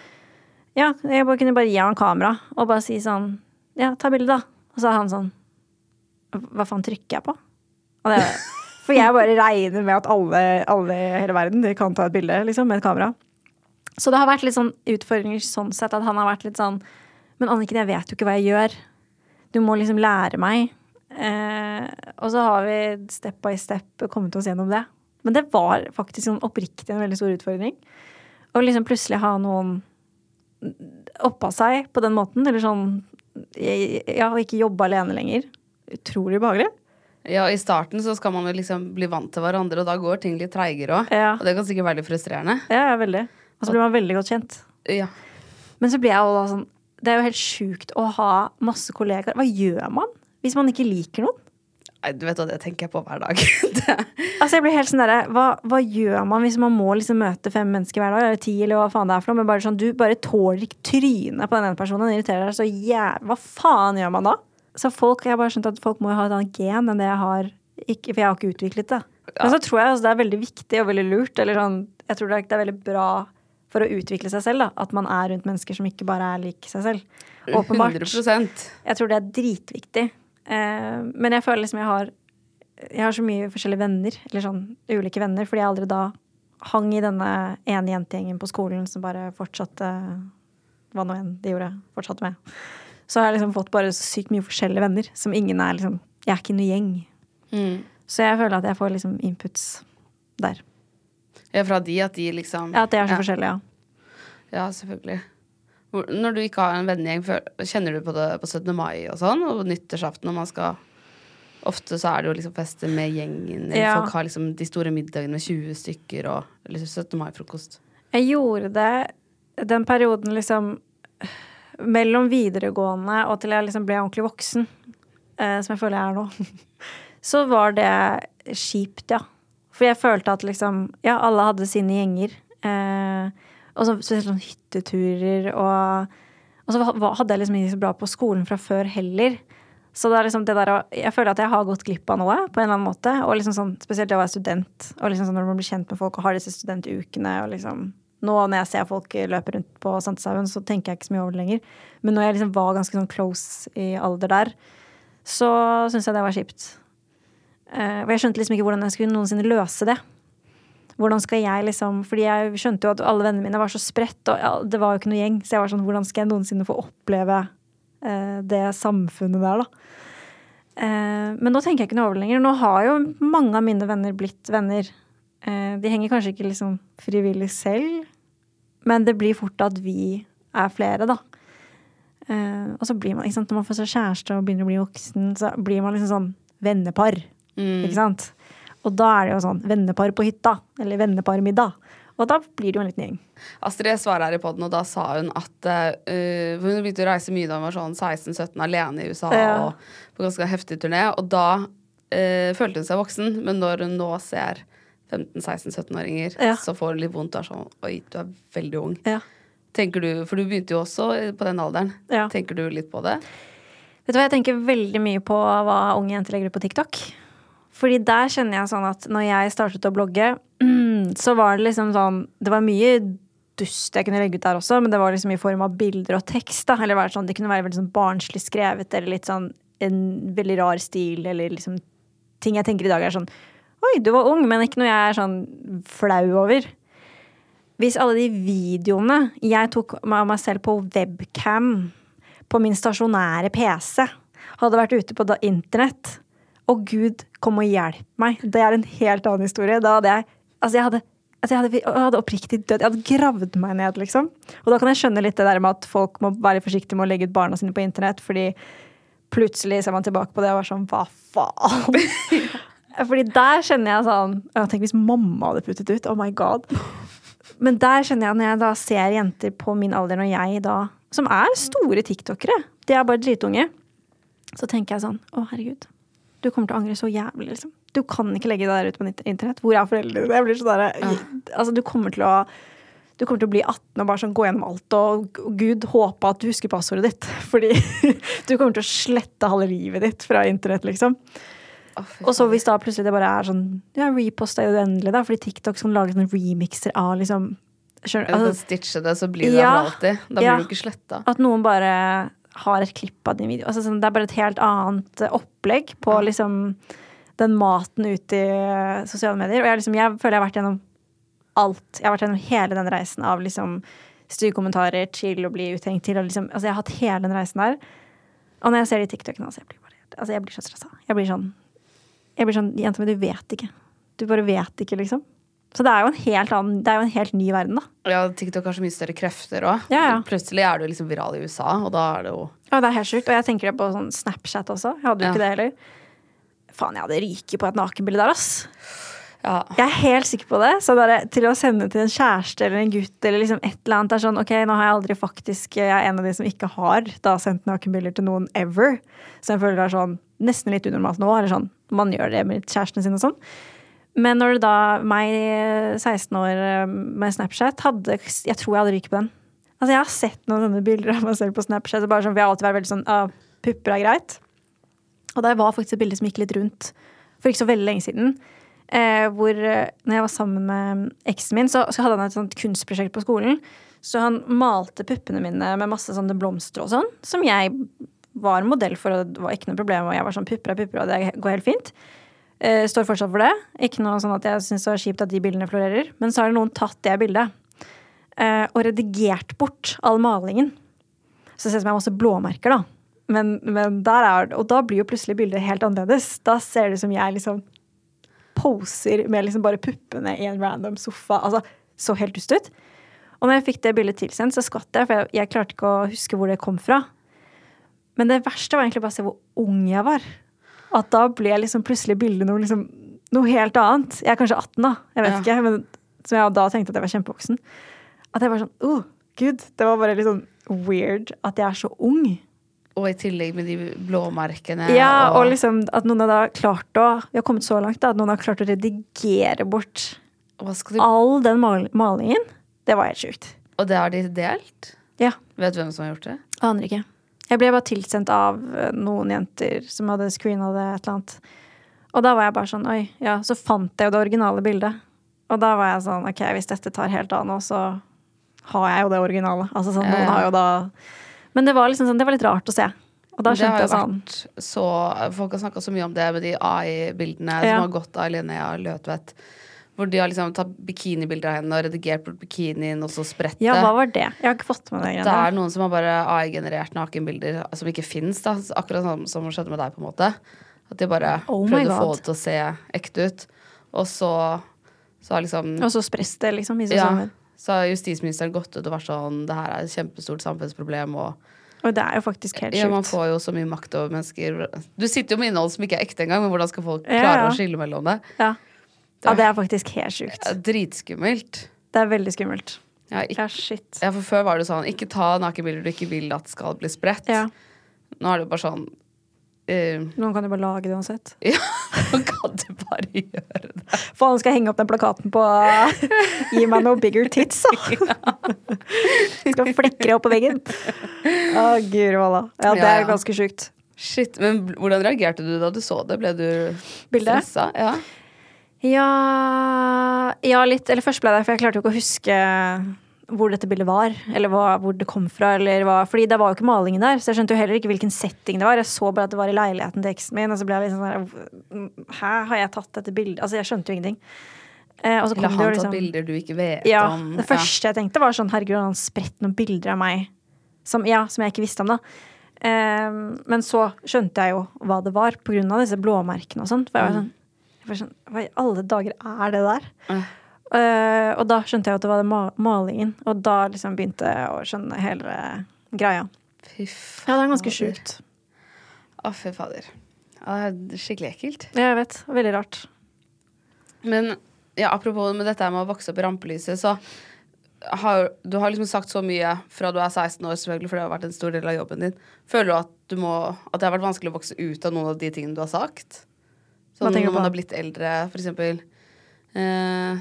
Ja, jeg bare kunne bare gi han kamera og bare si sånn Ja, ta bilde, da. Og så er han sånn hva faen trykker jeg på? Og det, for jeg bare regner med at alle, alle i hele verden de kan ta et bilde liksom, med et kamera. Så det har vært litt sånn utfordringer sånn sett at han har vært litt sånn Men Anniken, jeg vet jo ikke hva jeg gjør. Du må liksom lære meg. Eh, og så har vi step by step kommet oss gjennom det. Men det var faktisk sånn oppriktig en veldig stor utfordring. Å liksom plutselig ha noen oppå seg på den måten. Eller sånn Ja, ikke jobbe alene lenger. Utrolig behagelig. Ja, I starten så skal man jo liksom bli vant til hverandre, og da går ting litt treigere òg. Ja. Og det kan sikkert være litt frustrerende. Ja, ja, veldig. Og så blir man veldig godt kjent. Ja. Men så blir jeg jo da sånn Det er jo helt sjukt å ha masse kollegaer. Hva gjør man hvis man ikke liker noen? Nei, du vet hva, det tenker jeg på hver dag. Altså jeg blir helt sånn der, hva, hva gjør man hvis man må liksom møte fem mennesker hver dag? Eller ti, eller hva faen det er for noe. Men bare sånn, du bare tåler ikke trynet på den ene personen. Den irriterer deg så jævlig. Hva faen gjør man da? Så folk, jeg har bare skjønt at folk må jo ha et annet gen enn det jeg har. Ikke, for jeg har ikke utviklet det. Men så tror jeg altså, det er veldig viktig og veldig lurt. Eller sånn, jeg tror det er, det er veldig bra for å utvikle seg selv. da, At man er rundt mennesker som ikke bare er lik seg selv. Åpenbart. 100% Jeg tror det er dritviktig. Eh, men jeg føler liksom jeg har Jeg har så mye forskjellige venner, eller sånn ulike venner, fordi jeg aldri da hang i denne ene jentegjengen på skolen som bare fortsatte Hva nå enn de gjorde. Fortsatte med. Så har jeg liksom fått bare så sykt mye forskjellige venner som ingen er liksom Jeg er ikke noe gjeng. Mm. Så jeg føler at jeg får liksom inputs der. Ja, fra de at de liksom Ja, At det er så ja. forskjellig, ja. Ja, selvfølgelig. Når du ikke har en vennegjeng, kjenner du på det på 17. mai og sånn? Og nyttårsaften når man skal Ofte så er det jo liksom fester med gjengen. eller Ja. Folk har liksom de store middagene med 20 stykker og eller 17. mai-frokost. Jeg gjorde det den perioden liksom mellom videregående og til jeg liksom ble ordentlig voksen, eh, som jeg føler jeg er nå, så var det kjipt, ja. For jeg følte at liksom Ja, alle hadde sine gjenger. Eh, og så spesielt sånn hytteturer og Og så hadde jeg liksom ikke så bra på skolen fra før heller. Så det er liksom det der Jeg føler at jeg har gått glipp av noe på en eller annen måte. Og liksom sånn, spesielt det å være student. Og liksom sånn når man blir kjent med folk og har disse studentukene og liksom Nå når jeg ser folk løpe rundt på Sandshaugen, så tenker jeg ikke så mye over det lenger. Men når jeg liksom var ganske sånn close i alder der, så syns jeg det var kjipt. Eh, og jeg skjønte liksom ikke hvordan jeg skulle noensinne løse det. Hvordan skal jeg liksom Fordi jeg skjønte jo at alle vennene mine var så spredt, og det var jo ikke noe gjeng. Så jeg var sånn, hvordan skal jeg noensinne få oppleve eh, det samfunnet der, da? Eh, men nå tenker jeg ikke noe over det lenger. Nå har jo mange av mine venner blitt venner. De henger kanskje ikke liksom frivillig selv, men det blir fort at vi er flere, da. Og så blir man, ikke sant, når man får seg kjæreste og begynner å bli voksen, så blir man liksom sånn vennepar. Ikke sant? Og da er det jo sånn vennepar på hytta, eller venneparmiddag. Og da blir det jo en liten gjeng. Astrid svarer her i poden, og da sa hun at uh, Hun begynte å reise mye da hun var sånn 16-17 alene i USA Ja. og på ganske heftig turné. Og da uh, følte hun seg voksen, men når hun nå ser 15-16-17-åringer, Ja. så får hun litt vondt. Og er sånn Oi, du er veldig ung. Ja. Tenker du, For du begynte jo også på den alderen. Tenker du litt på det? Vet du hva, jeg tenker veldig mye på hva unge jenter legger ut på TikTok. Fordi der kjenner jeg sånn at når jeg startet å blogge, så var det liksom sånn Det var mye dust jeg kunne legge ut der også, men det var liksom i form av bilder og tekst. da, eller sånn, Det kunne være veldig sånn barnslig skrevet, eller litt sånn en veldig rar stil, eller liksom ting jeg tenker i dag er sånn Oi, du var ung, men ikke noe jeg er sånn flau over. Hvis alle de videoene jeg tok av meg selv på webcam på min stasjonære PC hadde vært ute på internett, og Gud kom og hjelp meg. Det er en helt annen historie. Da hadde jeg Altså, jeg hadde, altså jeg hadde, jeg hadde oppriktig dødd. Jeg hadde gravd meg ned, liksom. Og da kan jeg skjønne litt det der med at folk må være forsiktige med å legge ut barna sine på internett, fordi plutselig ser man tilbake på det og er sånn Hva faen? Fordi der kjenner jeg sånn Tenk hvis mamma hadde puttet ut. Oh my god. Men der kjenner jeg når jeg da ser jenter på min alder, når jeg da Som er store tiktokere, de er bare dritunge. Så tenker jeg sånn Å, herregud. Du kommer til å angre så jævlig, liksom. Du kan ikke legge det der ut på internett. Hvor er foreldrene dine? Jeg blir sånn der, Altså, du kommer til å du kommer til å bli 18 og bare sånn gå gjennom alt, og gud håpe at du husker passordet ditt. Fordi du kommer til å slette halve livet ditt fra internett, liksom. Oh, Og så hvis da plutselig det bare er sånn Ja, repost er uendelig, da. Fordi TikTok kan lage sånne remixer av liksom skjønner, du altså, stitche det, så blir det Ja. alltid. Da blir Ja. du ikke sletta. At noen bare har et klipp av din video. Altså, sånn, det er bare et helt annet eh, opplegg på liksom den maten ute i eh, sosiale medier. Og jeg, liksom, jeg føler jeg har vært gjennom alt. Jeg har vært gjennom hele den reisen av liksom styggkommentarer til å bli uthengt til liksom Altså, jeg har hatt hele den reisen der. Og når jeg ser de TikTokene, altså, jeg blir bare Altså, jeg blir så stressa. Jeg blir sånn Jeg blir sånn Jenta mi, du vet ikke. Du bare vet ikke, liksom. Så det er jo en helt annen Det er jo en helt ny verden, da. Ja, TikTok har så mye større krefter òg. Ja, ja. Plutselig er du liksom viral i USA, og da er det jo Ja, det er helt sjukt. Og jeg tenker det på sånn Snapchat også. Jeg hadde jo ikke det heller. Faen, jeg hadde ryket på et nakenbilde der, ass. Ja. Jeg er helt sikker på det. Så bare til å sende til en kjæreste eller en gutt eller liksom et eller annet, er sånn ok, nå har jeg aldri faktisk Jeg er en av de som ikke har da sendt nakenbilder til noen ever. Så jeg føler det er sånn nesten litt unormalt nå. Eller sånn, man gjør det med kjæresten sin og sånn. Men når det da meg, 16 år eh, med Snapchat, hadde Jeg tror jeg hadde ryket på den. Altså, jeg har sett noen sånne bilder av meg selv på Snapchat. Og bare sånn, for har alltid vært veldig sånn ah, Pupper er greit. Og det var faktisk et bilde som gikk litt rundt for ikke så veldig lenge siden. Eh, hvor eh, når jeg var sammen med eksen min, så, så hadde han et sånt kunstprosjekt på skolen. Så han malte puppene mine med masse sånne blomster og sånn, som jeg var modell for, og det var ikke noe problem. Og jeg var sånn pupper er pupper, og det går helt fint. Eh, står fortsatt for det. Ikke noe sånn at jeg syns det var kjipt at de bildene florerer. Men så har det noen tatt det bildet uh, og redigert bort all malingen. Så det ser ut som jeg har masse blåmerker, da. Men, men er, og da blir jo plutselig bildet helt annerledes. Da ser det ut som jeg liksom poser med liksom bare puppene i en random sofa. Altså, så helt dust ut. Og når jeg fikk det bildet tilsendt, så skvatt jeg, for jeg, jeg klarte ikke å huske hvor det kom fra. Men det verste var egentlig bare å se hvor ung jeg var. At da ble liksom plutselig bildet noe, liksom, noe helt annet. Jeg er kanskje 18, da. Jeg vet Ja. ikke. Men som jeg da tenkte at jeg var kjempevoksen. At jeg var sånn oh, gud. Det var bare litt sånn weird at jeg er så ung. Og i tillegg med de blåmerkene. Ja, og liksom at noen har da klart å Vi har kommet så langt da, at noen har klart å redigere bort du all den mal malingen. Det var helt sjukt. Og det har de delt? Ja. Vet du hvem som har gjort det? Aner ikke. Jeg ble bare tilsendt av eh, noen jenter som hadde screena det et eller annet. Og da var jeg bare sånn oi, ja. Så fant jeg jo det originale bildet. Og da var jeg sånn ok, hvis dette tar helt av nå, så har jeg jo det originale. Altså sånn, noen har jo da Men det var liksom sånn, det var litt rart å se. Og da skjønte jeg sånn så Folk har snakka så mye om det med de AI-bildene Ja. som har gått av Linnea Løtvedt. Hvor de har liksom tatt bikinibilder av henne og redigert bort bikinien og så spredt det. Ja, hva var det? Jeg har ikke fått med det Det er noen som har bare AI-generert nakenbilder som ikke fins, da. Akkurat sånn som skjedde med deg, på en måte. At de bare Oh prøvde å få det til å se ekte ut. Og så, så har liksom Og så spres det, liksom, i ja, så har justisministeren gått ut og vært sånn Det her er et kjempestort samfunnsproblem, og Og det er jo faktisk helt sjukt. ja, man får jo så mye makt over mennesker. Du sitter jo med innhold som ikke er ekte engang, men hvordan skal folk Ja, klare ja. å skille mellom det? Ja. Ja, det er faktisk helt sjukt. Er dritskummelt. Det er veldig skummelt. Ja, ikke, Ja, shit. ja, for før var det sånn Ikke ta nakenbilder du ikke vil at skal bli spredt. Ja. Nå er det bare sånn uh, Noen kan jo bare lage det uansett. Ja, nå kan du bare gjøre det. Faen, skal jeg henge opp den plakaten på Gi meg noe bigger tits, da! skal flekke det opp på veggen. Å, guri malla. Ja, det Ja, er ganske sjukt. Shit, men hvordan reagerte du da du så det? Ble du Bildet? stressa? Ja. Ja, ja, litt. Eller først ble det, for jeg klarte jo ikke å huske hvor dette bildet var, eller hva, hvor det kom fra. Eller hva. Fordi det var jo ikke malingen der, så jeg skjønte jo heller ikke hvilken setting det var. Jeg så bare at det var i leiligheten til eksen min, og så ble jeg litt sånn der Hæ, har jeg tatt dette bildet? Altså, jeg skjønte jo ingenting. Eh, Eller han jo tatt liksom bilder du ikke vet Ja, om? det første jeg tenkte var sånn Herregud, har han spredt noen bilder av meg som, ja, som jeg ikke visste om, da. Eh, men så skjønte jeg jo hva det var, på grunn av disse blåmerkene og sånt. For jeg var sånn, var sånn Hva i alle dager er det der? Mm. Uh, og da skjønte jeg at det var det ma malingen, og da liksom begynte jeg å skjønne hele greia. Fy Ja, det er ganske fader. sjukt. Å, fy fader. Ja, det er skikkelig ekkelt. Ja, Jeg vet. Veldig rart. Men ja, apropos med dette med å vokse opp i rampelyset, så har du har liksom sagt så mye fra du er 16 år, selvfølgelig, for det har vært en stor del av jobben din. Føler du at, du må, at det har vært vanskelig å vokse ut av noen av de tingene du har sagt? Sånn når man har blitt eldre, for eksempel. Eh,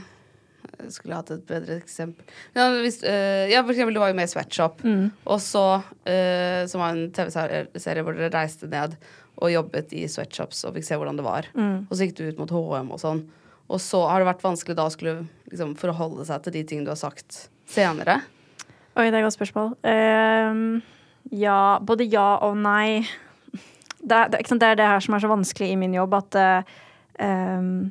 skulle hatt et bedre eksempel. Ja, hvis, eh, ja, for eksempel, du var jo med i Sweatshop, Mm. og så, eh, som var en TV-serie hvor dere reiste ned og jobbet i sweatshops og fikk se hvordan det var. Mm. Og så gikk du ut mot HM og sånn. Og så har det vært vanskelig da å skulle liksom, forholde seg til de tingene du har sagt senere. Oi, det er et godt spørsmål. Uh, Ja, både ja og nei. Det det, det er det her som er så vanskelig i min jobb, at eh, ehm,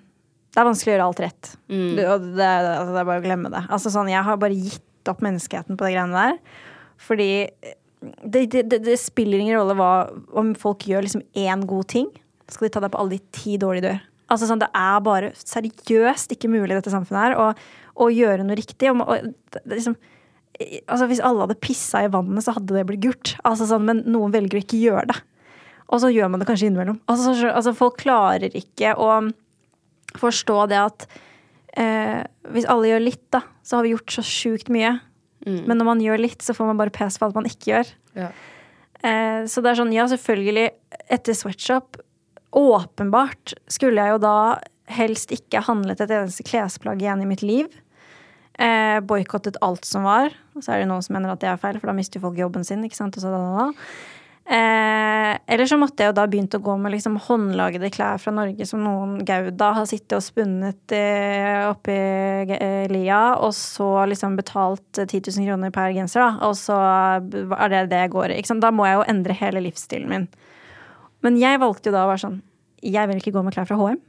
det er vanskelig å gjøre alt rett. Det, og det, altså, det er bare å glemme det. Altså, sånn, jeg har bare gitt opp menneskeheten på de greiene der. Fordi det, det, det, det spiller ingen rolle hva, om folk gjør liksom én god ting. Skal de ta deg på alle de ti dårlige du gjør. Altså, sånn, det er bare seriøst ikke mulig i dette samfunnet her å, å gjøre noe riktig. Og, og, det, det liksom, altså, hvis alle hadde pissa i vannet, så hadde det blitt gult. Altså, sånn, men noen velger å ikke gjøre det. Og så gjør man det kanskje innimellom. Altså, så, altså, folk klarer ikke å forstå det at eh, hvis alle gjør litt, da, så har vi gjort så sjukt mye. Men når man gjør litt, så får man bare pes for alt man ikke gjør. Ja. Eh, så det er sånn, ja, selvfølgelig, etter Sweatshop Åpenbart skulle jeg jo da helst ikke handlet et eneste klesplagg igjen i mitt liv. Eh, Boikottet alt som var. Og så er det noen som mener at det er feil, for da mister folk jobben sin. ikke sant? Og så da, da, da. Eh, eller så måtte jeg jo da begynt å gå med liksom håndlagede klær fra Norge som noen Gauda har sittet og spunnet eh, oppi eh, lia, og så liksom betalt eh, 10 000 kroner per genser, da. Og så er det det jeg går i. Da må jeg jo endre hele livsstilen min. Men jeg valgte jo da å være sånn Jeg vil ikke gå med klær fra HM.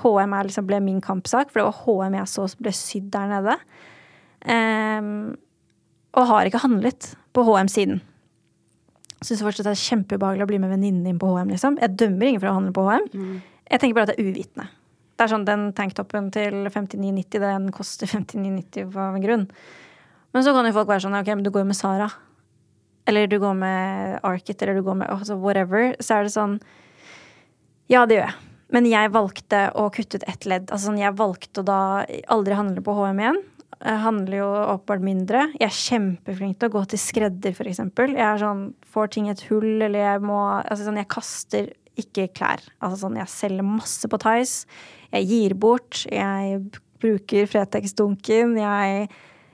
HM liksom ble min kampsak, for det var HM jeg så ble sydd der nede. Eh, og har ikke handlet på HM siden. Syns fortsatt det er kjempeubehagelig å bli med venninnen din på HM. liksom. Jeg dømmer ingen for å handle på HM. Jeg tenker bare at det er uvitende. Det er sånn, Den tanktoppen til 59,90 den koster 59,90 for en grunn. Men så kan jo folk være sånn ok, men du går jo med Sara. Eller du går med Arket, eller du går med altså whatever. Så er det sånn Ja, det gjør jeg. Men jeg valgte å kutte ut ett ledd. Altså sånn, Jeg valgte å da aldri handle på HM igjen. Jeg handler jo åpenbart mindre. Jeg er kjempeflink til å gå til skredder, f.eks. Jeg er sånn, får ting i et hull, eller jeg må altså sånn, Jeg kaster ikke klær. Altså sånn, Jeg selger masse på Tice. Jeg gir bort. Jeg bruker Fretex-dunken. Jeg,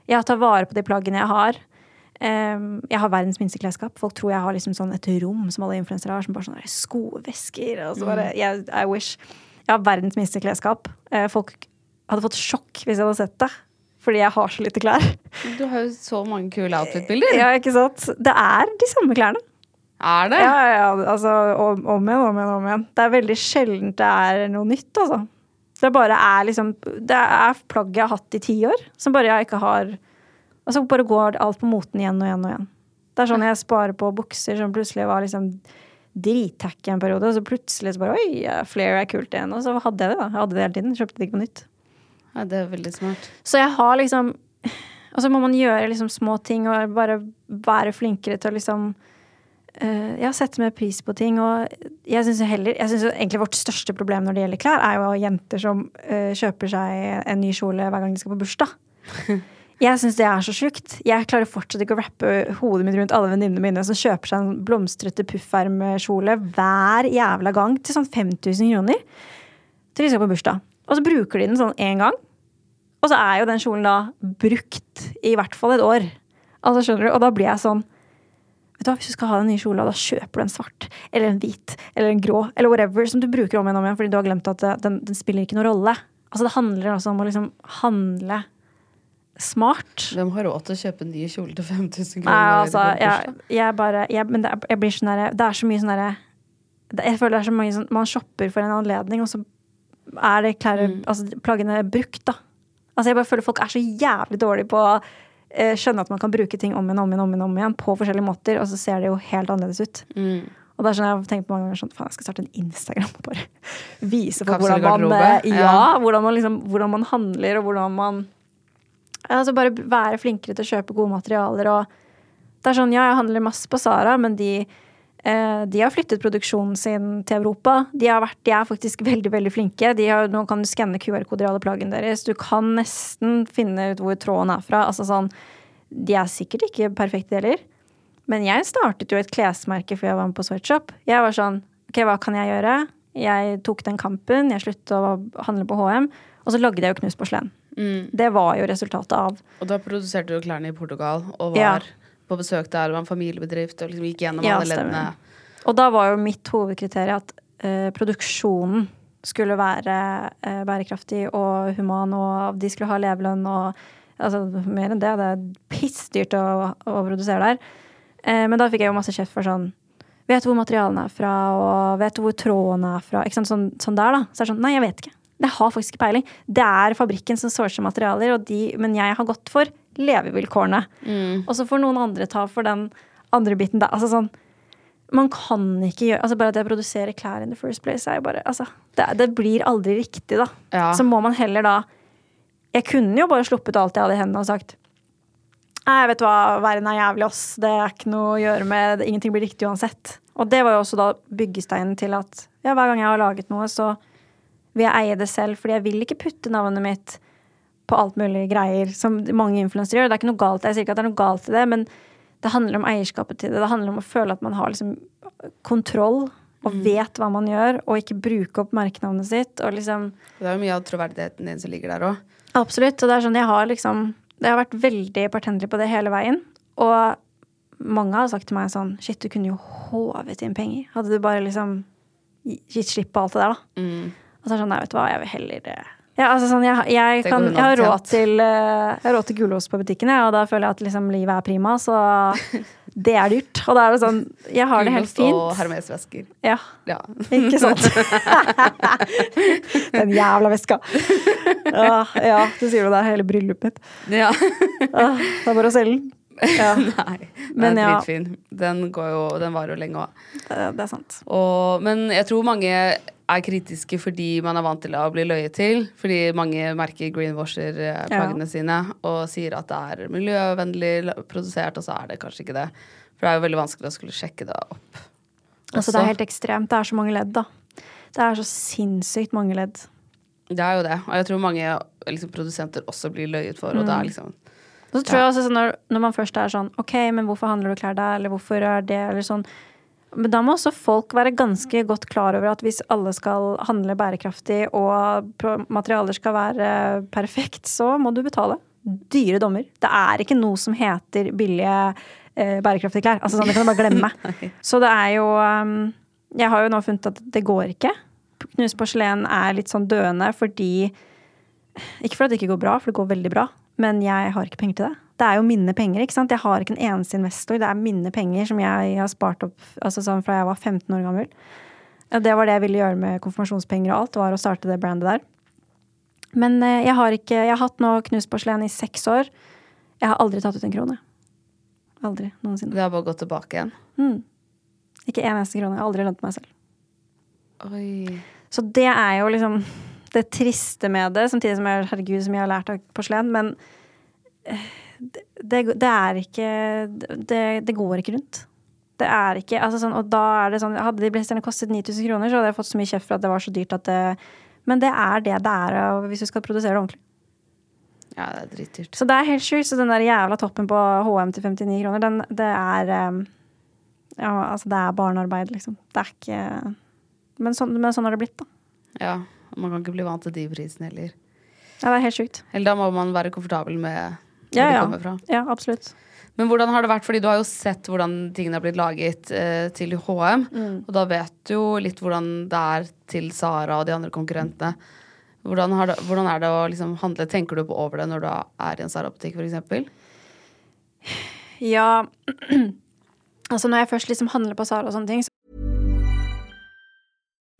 jeg tar vare på de plaggene jeg har. Um, jeg har verdens minste klesskap. Folk tror jeg har liksom sånn et rom som alle influensere har, som bare sånn skovesker. Og så bare, jeg, I wish. Jeg har verdens minste klesskap. Uh, folk hadde fått sjokk hvis jeg hadde sett det. Fordi jeg har så lite klær. Du har jo så mange kule outfit-bilder. Ja, ikke sant? Det er de samme klærne. Er det? Ja, ja, altså om, om igjen, om igjen, om igjen. Det er veldig sjeldent det er noe nytt, altså. Det bare er liksom Det er plagg jeg har hatt i ti år, som bare jeg ikke har Altså bare går alt på moten igjen og igjen og igjen. Det er sånn jeg sparer på bukser som plutselig var liksom drittacky en periode, og så plutselig så bare Oi, flere er kult igjen. Og så hadde jeg det, da. Jeg hadde det hele tiden. Kjøpte det ikke på nytt. Ja, det er veldig smart. Så jeg har liksom Og så må man gjøre liksom små ting og bare være flinkere til å liksom uh, ja, sette mer pris på ting. Og jeg syns egentlig vårt største problem når det gjelder klær, er jo jenter som uh, kjøper seg en ny kjole hver gang de skal på bursdag. Jeg syns det er så sjukt. Jeg klarer fortsatt ikke å rappe hodet mitt rundt alle venninnene mine som kjøper seg en blomstrete puffermkjole hver jævla gang til sånn 5000 kroner til de skal på bursdag. Og så bruker de den sånn én gang. Og så er jo den kjolen da brukt i hvert fall et år. Altså skjønner du? Og da blir jeg sånn Vet du hva, Hvis du skal ha den nye kjola, da kjøper du en svart eller en hvit eller en grå eller whatever som du bruker om igjen om igjen fordi du har glemt at den, den spiller ikke noen rolle. Altså Det handler også om å liksom handle smart. Hvem har råd til å kjøpe en ny kjole til 5000 kroner? Nei, altså, jeg, jeg bare jeg, Men det, jeg blir sånn derre Det er så mye sånn derre Jeg føler det er så mange sånn Man shopper for en anledning, og så er det klær, Mm. altså, plaggene brukt, da. Altså, jeg bare føler folk er så jævlig dårlige på å eh, skjønne at man kan bruke ting om igjen, om igjen, om igjen, om igjen på forskjellige måter, og så ser det jo helt annerledes ut. Mm. Og da sånn jeg tenkt på mange ganger sånn, faen, jeg skal starte en Instagram og bare vise folk hvordan man, eh, ja. ja, hvordan man liksom, hvordan man handler, og hvordan man Altså bare være flinkere til å kjøpe gode materialer og Det er sånn, ja, jeg handler masse på Sara, men de de har flyttet produksjonen sin til Europa. De, har vært, de er faktisk veldig veldig flinke. De har, nå kan du skanne QR-koder i alle plaggene deres. Du kan nesten finne ut hvor tråden er fra. Altså sånn, de er sikkert ikke perfekte heller. Men jeg startet jo et klesmerke før jeg var med på Sweatshop. Jeg var sånn OK, hva kan jeg gjøre? Jeg tok den kampen. Jeg sluttet å handle på HM. Og så lagde jeg jo Knusporselen. Mm. Det var jo resultatet av Og da produserte du klærne i Portugal og Ja. På besøk der. Det var en familiebedrift og liksom gikk gjennom Ja, alle leddene. Og da var jo mitt hovedkriterium at eh, produksjonen skulle være eh, bærekraftig og human, og de skulle ha levelønn og altså, mer enn det. Det er pissdyrt å, å produsere der. Eh, men da fikk jeg jo masse kjeft for sånn Vet du hvor materialene er fra, og vet du hvor tråden er fra? Ikke sant? Sånn, sånn der, da. Så er det sånn Nei, jeg vet ikke. Jeg har faktisk ikke peiling. Det er fabrikken som sourcer materialer, de, men jeg har gått for levevilkårene. Og så får noen andre ta for den andre biten der. Altså sånn Man kan ikke gjøre Altså bare at jeg produserer klær in the first place, er jo bare Altså, det, det blir aldri riktig, da. Ja. Så må man heller da Jeg kunne jo bare sluppet alt jeg hadde i hendene og sagt Nei, vet du hva, verden er jævlig, ass. Det er ikke noe å gjøre med det. Ingenting blir riktig uansett. Og det var jo også da byggesteinen til at ja, hver gang jeg har laget noe, så vil jeg eie det selv, fordi jeg vil ikke putte navnet mitt på alt mulig greier som mange influensere gjør. Det er ikke noe galt, Jeg sier ikke at det er noe galt i det, men det handler om eierskapet til det. Det handler om å føle at man har liksom kontroll og vet hva man gjør, og ikke bruke opp merkenavnet sitt. Og liksom Det er jo mye av troverdigheten din som ligger der òg. Absolutt. Og det er sånn jeg har liksom Jeg har vært veldig partendelig på det hele veien. Og mange har sagt til meg sånn Shit, du kunne jo håvet inn penger. Hadde du bare liksom gitt slipp på alt det der, da. Og så er det sånn, nei, vet du hva, jeg vil heller ja, altså sånn, jeg, jeg, kan, jeg har råd til, eh, jeg har råd til gulost på butikken, og da føler jeg at liksom, livet er prima. Så det er dyrt. Og da er det sånn Jeg har det helt Gulost og fint. Hermes-vesker. Ja, Ja. ikke sant? Den jævla veska. Ja, ja, du sier jo det er hele bryllupet mitt. ja. Det er bare å selge den. Ja, Nei, den er ja. dritfin. Den, går jo, den varer jo lenge òg. det, det er sant. Og, men jeg tror mange er kritiske fordi man er vant til å bli løyet til. Fordi mange merker greenwasher-plaggene ja. sine og sier at det er miljøvennlig produsert, og så er det kanskje ikke det. For det er jo veldig vanskelig å skulle sjekke det opp. Altså, det er helt ekstremt. Det er så mange ledd, da. Det er så sinnssykt mange ledd. Det er jo det. Og jeg tror mange liksom, produsenter også blir løyet for, og det er liksom Og så tror jeg også sånn når, når man først er sånn OK, men hvorfor handler du klær der, eller hvorfor er det, eller sånn Men da må også folk være ganske godt klar over at hvis alle skal handle bærekraftig, og materialer skal være perfekt, så må du betale dyre dommer. Det er ikke noe som heter billige eh, bærekraftige klær. Altså sånn, Det kan du bare glemme. så det er jo um, Jeg har jo nå funnet at det går ikke. Knust porselen er litt sånn døende fordi Ikke fordi det ikke går bra, for det går veldig bra, men jeg har ikke penger til det. Det er jo mine penger. ikke sant? Jeg har ikke en eneste investor. Det er mine penger som jeg har spart opp altså sånn fra jeg var 15 år gammel. Det var det jeg ville gjøre med konfirmasjonspenger og alt, var å starte det brandet der. Men eh, jeg har ikke Jeg har hatt nå knust porselen i seks år. Jeg har aldri tatt ut en krone. Aldri noensinne. Det har bare gått tilbake igjen. Ikke en eneste krone. Jeg har aldri lønt meg selv. Oi. Så det er jo liksom det triste med det, samtidig som jeg, herregud, som jeg har lært av porselen. Men eh, det, det, er ikke det, det går ikke rundt. Det er ikke altså sånn, Og da er det sånn Hadde de blazerne kostet 9000 kroner, så hadde jeg fått så mye kjeft for at det var så dyrt at det Men det er det det er hvis du skal produsere det ordentlig. Ja, det er dritdyrt. Så det er helt sjukt. Så den der jævla toppen på HM til 59 kroner, den, det er eh, Ja, altså, det er barnearbeid, liksom. Det er ikke Men sånn, men sånn har det blitt, da. Ja, Man kan ikke bli vant til de prisene heller. Ja, det er helt sjukt. Eller da må man være komfortabel med hvor Ja, ja. kommer fra. Ja, absolutt. Men hvordan har det vært, fordi du har jo sett hvordan tingene har blitt laget eh, til HM, Mm. og da vet du jo litt hvordan det er til Sara og de andre konkurrentene. Hvordan, det, hvordan er det å liksom handle? Tenker du på over det når du er i en Sara-butikk, f.eks.? Ja Altså, når jeg først liksom handler på Sara og sånne ting,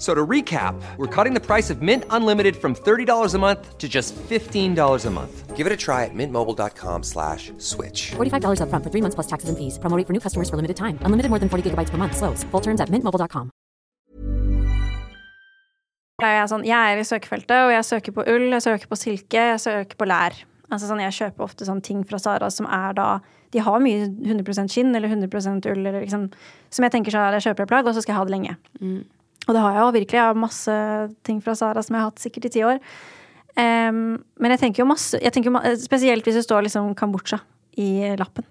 So to recap, we're cutting the price of Mint Unlimited from $30 a month to just $15 a month. Give it a try at mintmobile.com slash switch. $45 up front for three months plus taxes and fees. Promo for new customers for limited time. Unlimited more than 40 gigabytes per month. Slows. Full terms at mintmobile.com. er jeg sånn Jeg er i søkefeltet, og jeg søker på ull, jeg søker på silke, jeg søker på lær. Altså sånn, Jeg kjøper ofte sånn ting fra Sara som er da De har mye 100 skinn eller 100 ull, eller liksom, som jeg tenker så jeg kjøper et plagg, og så skal jeg ha det lenge. Og det har jeg jo virkelig. Jeg har masse ting fra Sara som jeg har hatt sikkert i ti år. Um, men jeg tenker jo masse jeg tenker jo, Spesielt hvis det står liksom Kambodsja i lappen.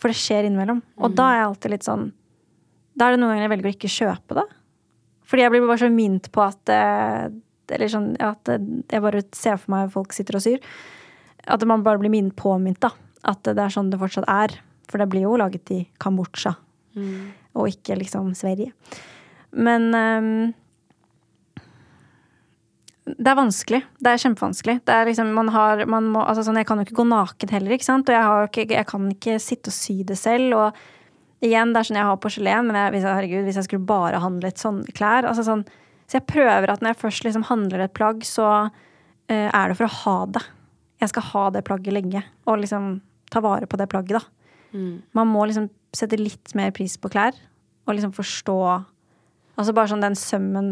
For det skjer innimellom. Og da er jeg alltid litt sånn Da er det noen ganger jeg velger å ikke kjøpe det. Fordi jeg blir bare så mint på at eh, Eller sånn at jeg bare ser for meg folk sitter og syr. At man bare blir minnet påminnet, da. At det er sånn det fortsatt er. For det blir jo laget i Kambodsja. Og ikke liksom Sverige. Men ehm, det er vanskelig. Det er kjempevanskelig. Det er liksom, man har, man må, altså sånn, jeg kan jo ikke gå naken heller, ikke sant? Og jeg, ikke, jeg kan ikke sitte og sy det selv. Og igjen, det er sånn jeg har porselen, men jeg, hvis, jeg, herregud, hvis jeg skulle bare handlet sånne klær altså sånn, Så jeg prøver at når jeg først liksom handler et plagg, så uh, er det for å ha det. Jeg skal ha det plagget lenge. Og liksom ta vare på det plagget, da. Man må liksom sette litt mer pris på klær, og liksom forstå Altså bare sånn den sømmen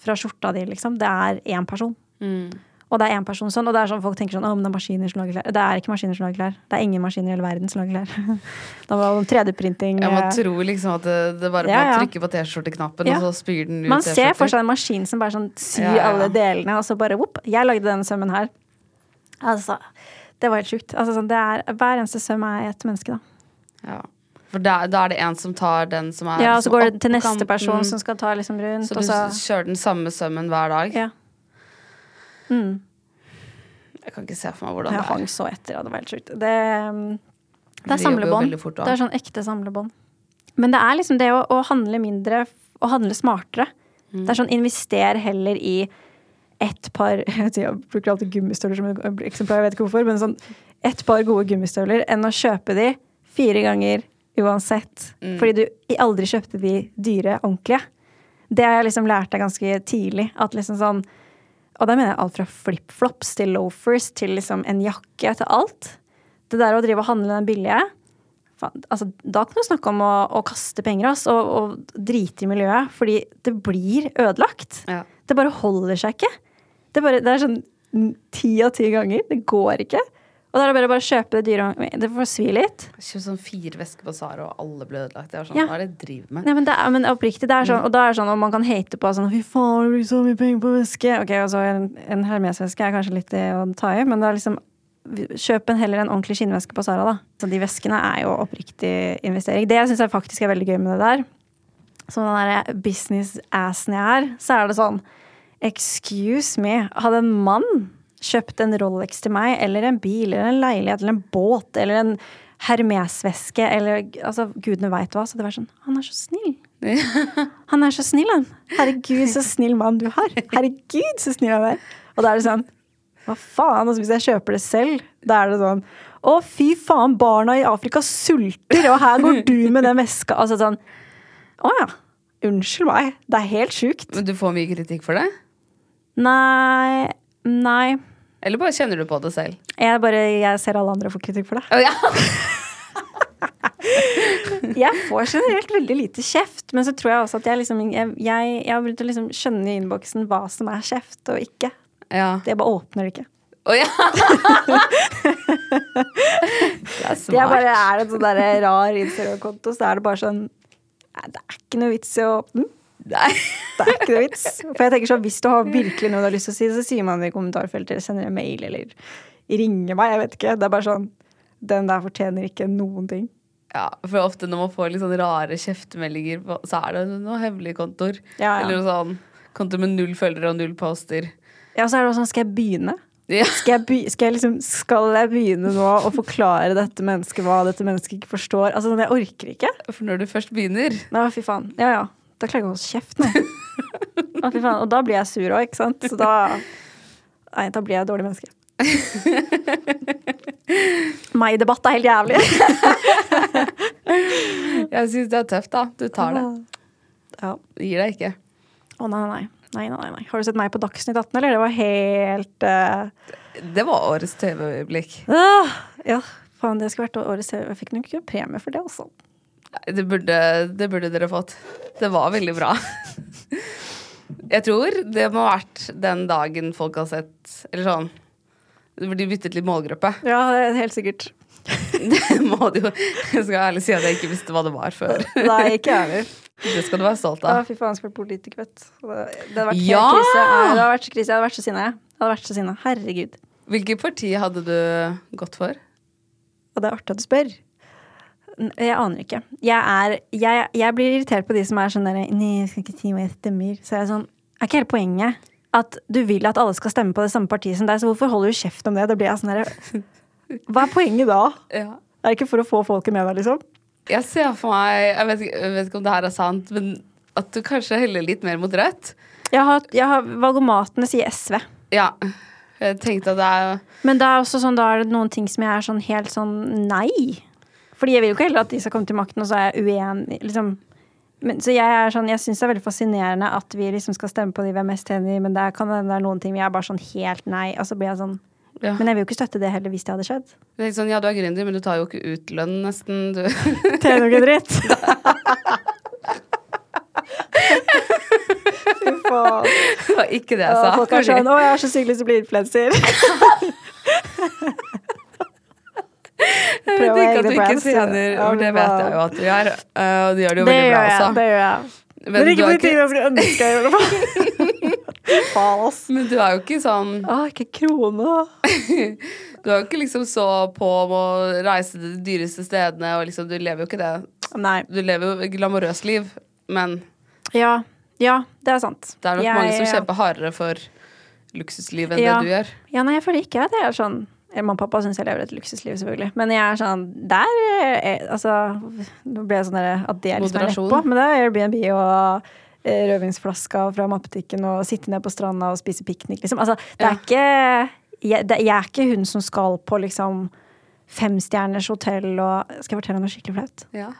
fra skjorta di, liksom. Det er én person. Og det er én person sånn, og det er sånn folk tenker sånn Å, men det er maskiner som lager klær. Det er ikke maskiner som lager klær. Det er ingen maskiner i hele verden som lager klær. da var det 3D-printing Ja, man eh, tror liksom at det, det bare Ja, ja. trykke på T-skjorteknappen, Ja. og så spyr den ut Man ser for seg en maskin som bare sånn syr ja. alle delene, og så bare vopp. Jeg lagde denne sømmen her. Altså, det var helt sjukt. Altså, sånn, det er, hver eneste søm er et menneske, da. Ja. For da, da er det en som tar den som er Ja, og så liksom går det til neste person som skal ta liksom rundt, Så du så kjører den samme sømmen hver dag? Ja. Mm. Jeg kan ikke se for meg hvordan Jeg det hang er. så etter, det var helt sjukt. Det, um, det er samlebånd. Det er sånn ekte samlebånd. Men det er liksom det å, å handle mindre og handle smartere. Mm. Det er sånn invester heller i ett par Jeg, jeg bruker alltid gummistøvler som et eksemplar, jeg vet ikke hvorfor, men sånn ett par gode gummistøvler enn å kjøpe de fire ganger uansett. Mm. Fordi du aldri kjøpte de dyre, ordentlige. Det har jeg liksom lært deg ganske tidlig. At liksom sånn Og da mener jeg alt fra flipflops til loafers til liksom en jakke til alt. Det der å drive og handle den billige altså, Da kan du snakke om å, å kaste penger ass, og, og drite i miljøet. Fordi det blir ødelagt. Ja. Det bare holder seg ikke. Det, bare, det er sånn ti av ti ganger. Det går ikke. Og da er det bare, bare å kjøpe det dyre Det får svi litt. Kjøp sånn fire vesker på Sara, og alle ble ødelagt. Det er sånn, Ja. Hva er det jeg driver med? Nei, men, det er, men oppriktig, det er sånn, og da er det sånn, og man kan hate på sånn Fy faen, du bruker så mye penger på veske. Ok, og så en, en Hermes-veske er kanskje litt det å ta i, men det er liksom Kjøp en heller en ordentlig skinnveske på Sara, da. Så de veskene er jo oppriktig investering. Det jeg syns faktisk er veldig gøy med det der, som den derre business-assen jeg er, så er det sånn Excuse me, hadde en mann kjøpt en Rolex til meg, eller en bil, eller en leilighet, eller en båt, eller en Hermes-veske, eller altså, gudene veit hva, så det var sånn Han er så snill. Han er så snill, han. Herregud, så snill mann du har. Herregud, så snill han er. Og da er det sånn Hva faen? Altså, hvis jeg kjøper det selv, da er det sånn Å, fy faen, barna i Afrika sulter, og her går du med den veska. Altså sånn Å ja. Unnskyld meg. Det er helt sjukt. Men du får mye kritikk for det? Nei Nei. Eller bare kjenner du på det selv? Jeg bare Jeg ser alle andre få kritikk for det. Oh, ja. Jeg får generelt veldig lite kjeft, men så tror jeg også at jeg liksom Jeg, jeg, jeg har begynt å liksom skjønne i innboksen hva som er kjeft og ikke. ja. Det bare åpner det ikke. Oh, ja. det er smart. Jeg bare Er en sånn rar Instagram-konto, så er det bare sånn det er ikke noe vits i å åpne den. Nei. Det er ikke noe vits. For jeg tenker sånn, Hvis du har virkelig noe du har lyst til å si, så sier man det i kommentarfeltet, eller sender en mail, eller ringer meg. Jeg vet ikke. Det er bare sånn Den der fortjener ikke noen ting. Ja, for ofte når man får litt sånn rare kjeftemeldinger, på- så er det noen hemmelige kontoer. Ja, ja. Eller noe sånn konto med null følgere og null poster. Ja, så er det også sånn Skal jeg begynne? Ja. Skal jeg, be skal, jeg liksom, skal jeg begynne nå å forklare dette mennesket hva dette mennesket ikke forstår? Altså, Jeg orker ikke. For når du først begynner Nei, fy faen. Ja, ja. Da klarer jeg ikke å holde kjeft nå. Å, fy faen. Og da blir jeg sur òg, ikke sant. Så da Nei, da blir jeg et dårlig menneske. Meg-debatt er helt jævlig. Jeg syns det er tøft, da. Du tar det. Ja. Gir deg ikke. Å, nei, nei, nei. Nei, nei, nei. Har du sett meg på Dagsnytt 18, eller? Det var helt uh... Det var årets TV-øyeblikk. ah, Ja, faen, det skulle vært årets TV. Jeg fikk nok ikke premie for det, altså. Det burde, det burde dere fått. Det var veldig bra. Jeg tror det må ha vært den dagen folk har sett Eller sånn de byttet litt målgruppe. Ja, det er helt sikkert. Det må det jo Jeg skal ærlig si at jeg ikke visste hva det var før. Nei, ikke jeg heller. Det skal du være stolt av. av. fy faen, jeg skulle vært politiker, vet. Det hadde vært Ja! krise. Det hadde vært så krise. Jeg hadde vært så sinna, jeg. Jeg hadde vært så sinna. Herregud. Hvilket parti hadde du gått for? Og det er artig at du spør. Jeg aner ikke. Jeg, er, jeg, jeg blir irritert på de som er sånn der Nei, jeg skal ikke si hva jeg stemmer. Så jeg er sånn Er ikke hele poenget at du vil at alle skal stemme på det samme partiet som deg, så hvorfor holder du kjeft om det? Da blir jeg sånn derre Hva er poenget da? Ja. Er det ikke for å få folket med deg, liksom? Jeg ser for meg Jeg vet, jeg vet ikke om det her er sant, men at du kanskje heller litt mer mot rødt? Jeg har, jeg har Valgomatene sier SV. Ja. Jeg tenkte at det er Men det er også sånn, da er det noen ting som jeg er sånn helt sånn nei. Fordi jeg vil jo ikke heller at de skal komme til makten, og så er jeg uenig. Liksom. Men, så jeg er sånn, jeg syns det er veldig fascinerende at vi liksom skal stemme på de vi er mest enig i, men det kan hende det er noen ting vi er bare sånn helt nei. Og så blir jeg sånn Ja. Men jeg vil jo ikke støtte det heller hvis det hadde skjedd. Det er sånn, ja, du er gründer, men du tar jo ikke ut lønn, nesten. Du. Tjener er jo ikke dritt. Fy faen. Det var ikke det jeg sa. folk er sånn Å, jeg har så sykt lyst til å bli influenser. Prøve ikke brands, For det vet jeg jo at du gjør, eh, og du gjør det jo veldig bra også. Det gjør jeg. Men, Men ikke er på de tingene jeg ønsker jeg gjorde. Faen, ass. men du er jo ikke sånn Å, ikke krone. Du er jo ikke liksom så på med å reise til de dyreste stedene, og liksom, du lever jo ikke det. Nei. Du lever jo et glamorøst liv, men Ja. Ja, det er sant. det er nok Jeg- mange som kjemper hardere for luksusliv enn Ja. det du gjør. Ja, nei, jeg føler ikke at jeg er sånn eh, Mamma og pappa syns jeg lever et luksusliv, selvfølgelig. Men jeg er sånn Der er, Altså, nå ble jeg sånn der at det er liksom mer rett på. Men det er Airbnb og eh, rødvinsflaska fra matbutikken og sitte ned på stranda og spise piknik, liksom. Altså, det er Ja. ikke jeg, det, jeg er ikke hun som skal på liksom femstjerners hotell og Skal jeg fortelle noe skikkelig flaut? Ja.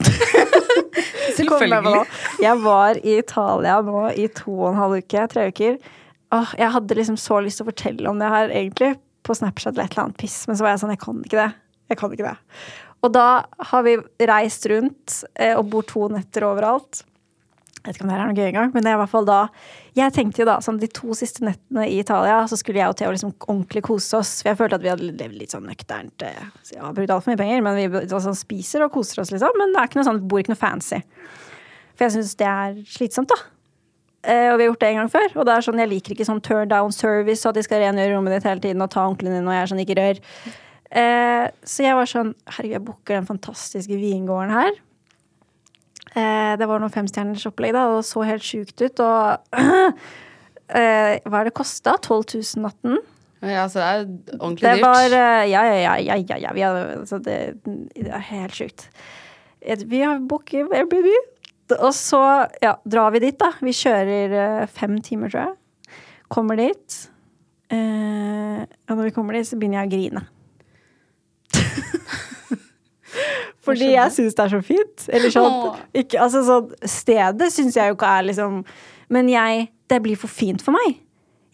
Selvfølgelig. Jeg var i Italia nå i to og en halv uke, tre uker. Åh, jeg hadde liksom så lyst til å fortelle om det her egentlig på Snapchat eller et eller annet piss, men så var jeg sånn, jeg kan ikke det. Jeg kan ikke det. Og da har vi reist rundt eh, og bor to netter overalt. Jeg vet ikke om det her er noe gøy engang, men det er i hvert fall da Jeg tenkte jo da, sånn de to siste nettene i Italia, så skulle jeg og Theo liksom ordentlig kose oss. For jeg følte at vi hadde levd litt sånn nøkternt. Så jeg har brukt altfor mye penger, men vi altså, spiser og koser oss, liksom. Men det er ikke noe sånn, bor ikke noe fancy. For jeg syns det er slitsomt, da. Eh, og vi har gjort det en gang før. Og det er sånn, jeg liker ikke sånn turn down service, og at de skal rengjøre rommet ditt hele tiden og ta onklene dine, og jeg er sånn, ikke rør. Eh, så jeg var sånn Herregud, jeg booker den fantastiske vingården her. Eh, det var noe femstjerners opplegg, da, og det så helt sjukt ut. Og eh, hva er det kosta? 12 000 natten? Ja, så det er ordentlig Det dyrt. var eh, Ja, ja, ja. ja, ja, ja vi har, altså det, det er helt sjukt. Vi har booket Airbnb. Og så ja, drar vi dit, da. Vi kjører eh, fem timer, tror jeg. Kommer dit. Eh, og når vi kommer dit, så begynner jeg å grine. Fordi jeg syns det er så fint. Eller sånn, ikke, altså sånn Stedet syns jeg jo ikke er liksom Men jeg Det blir for fint for meg.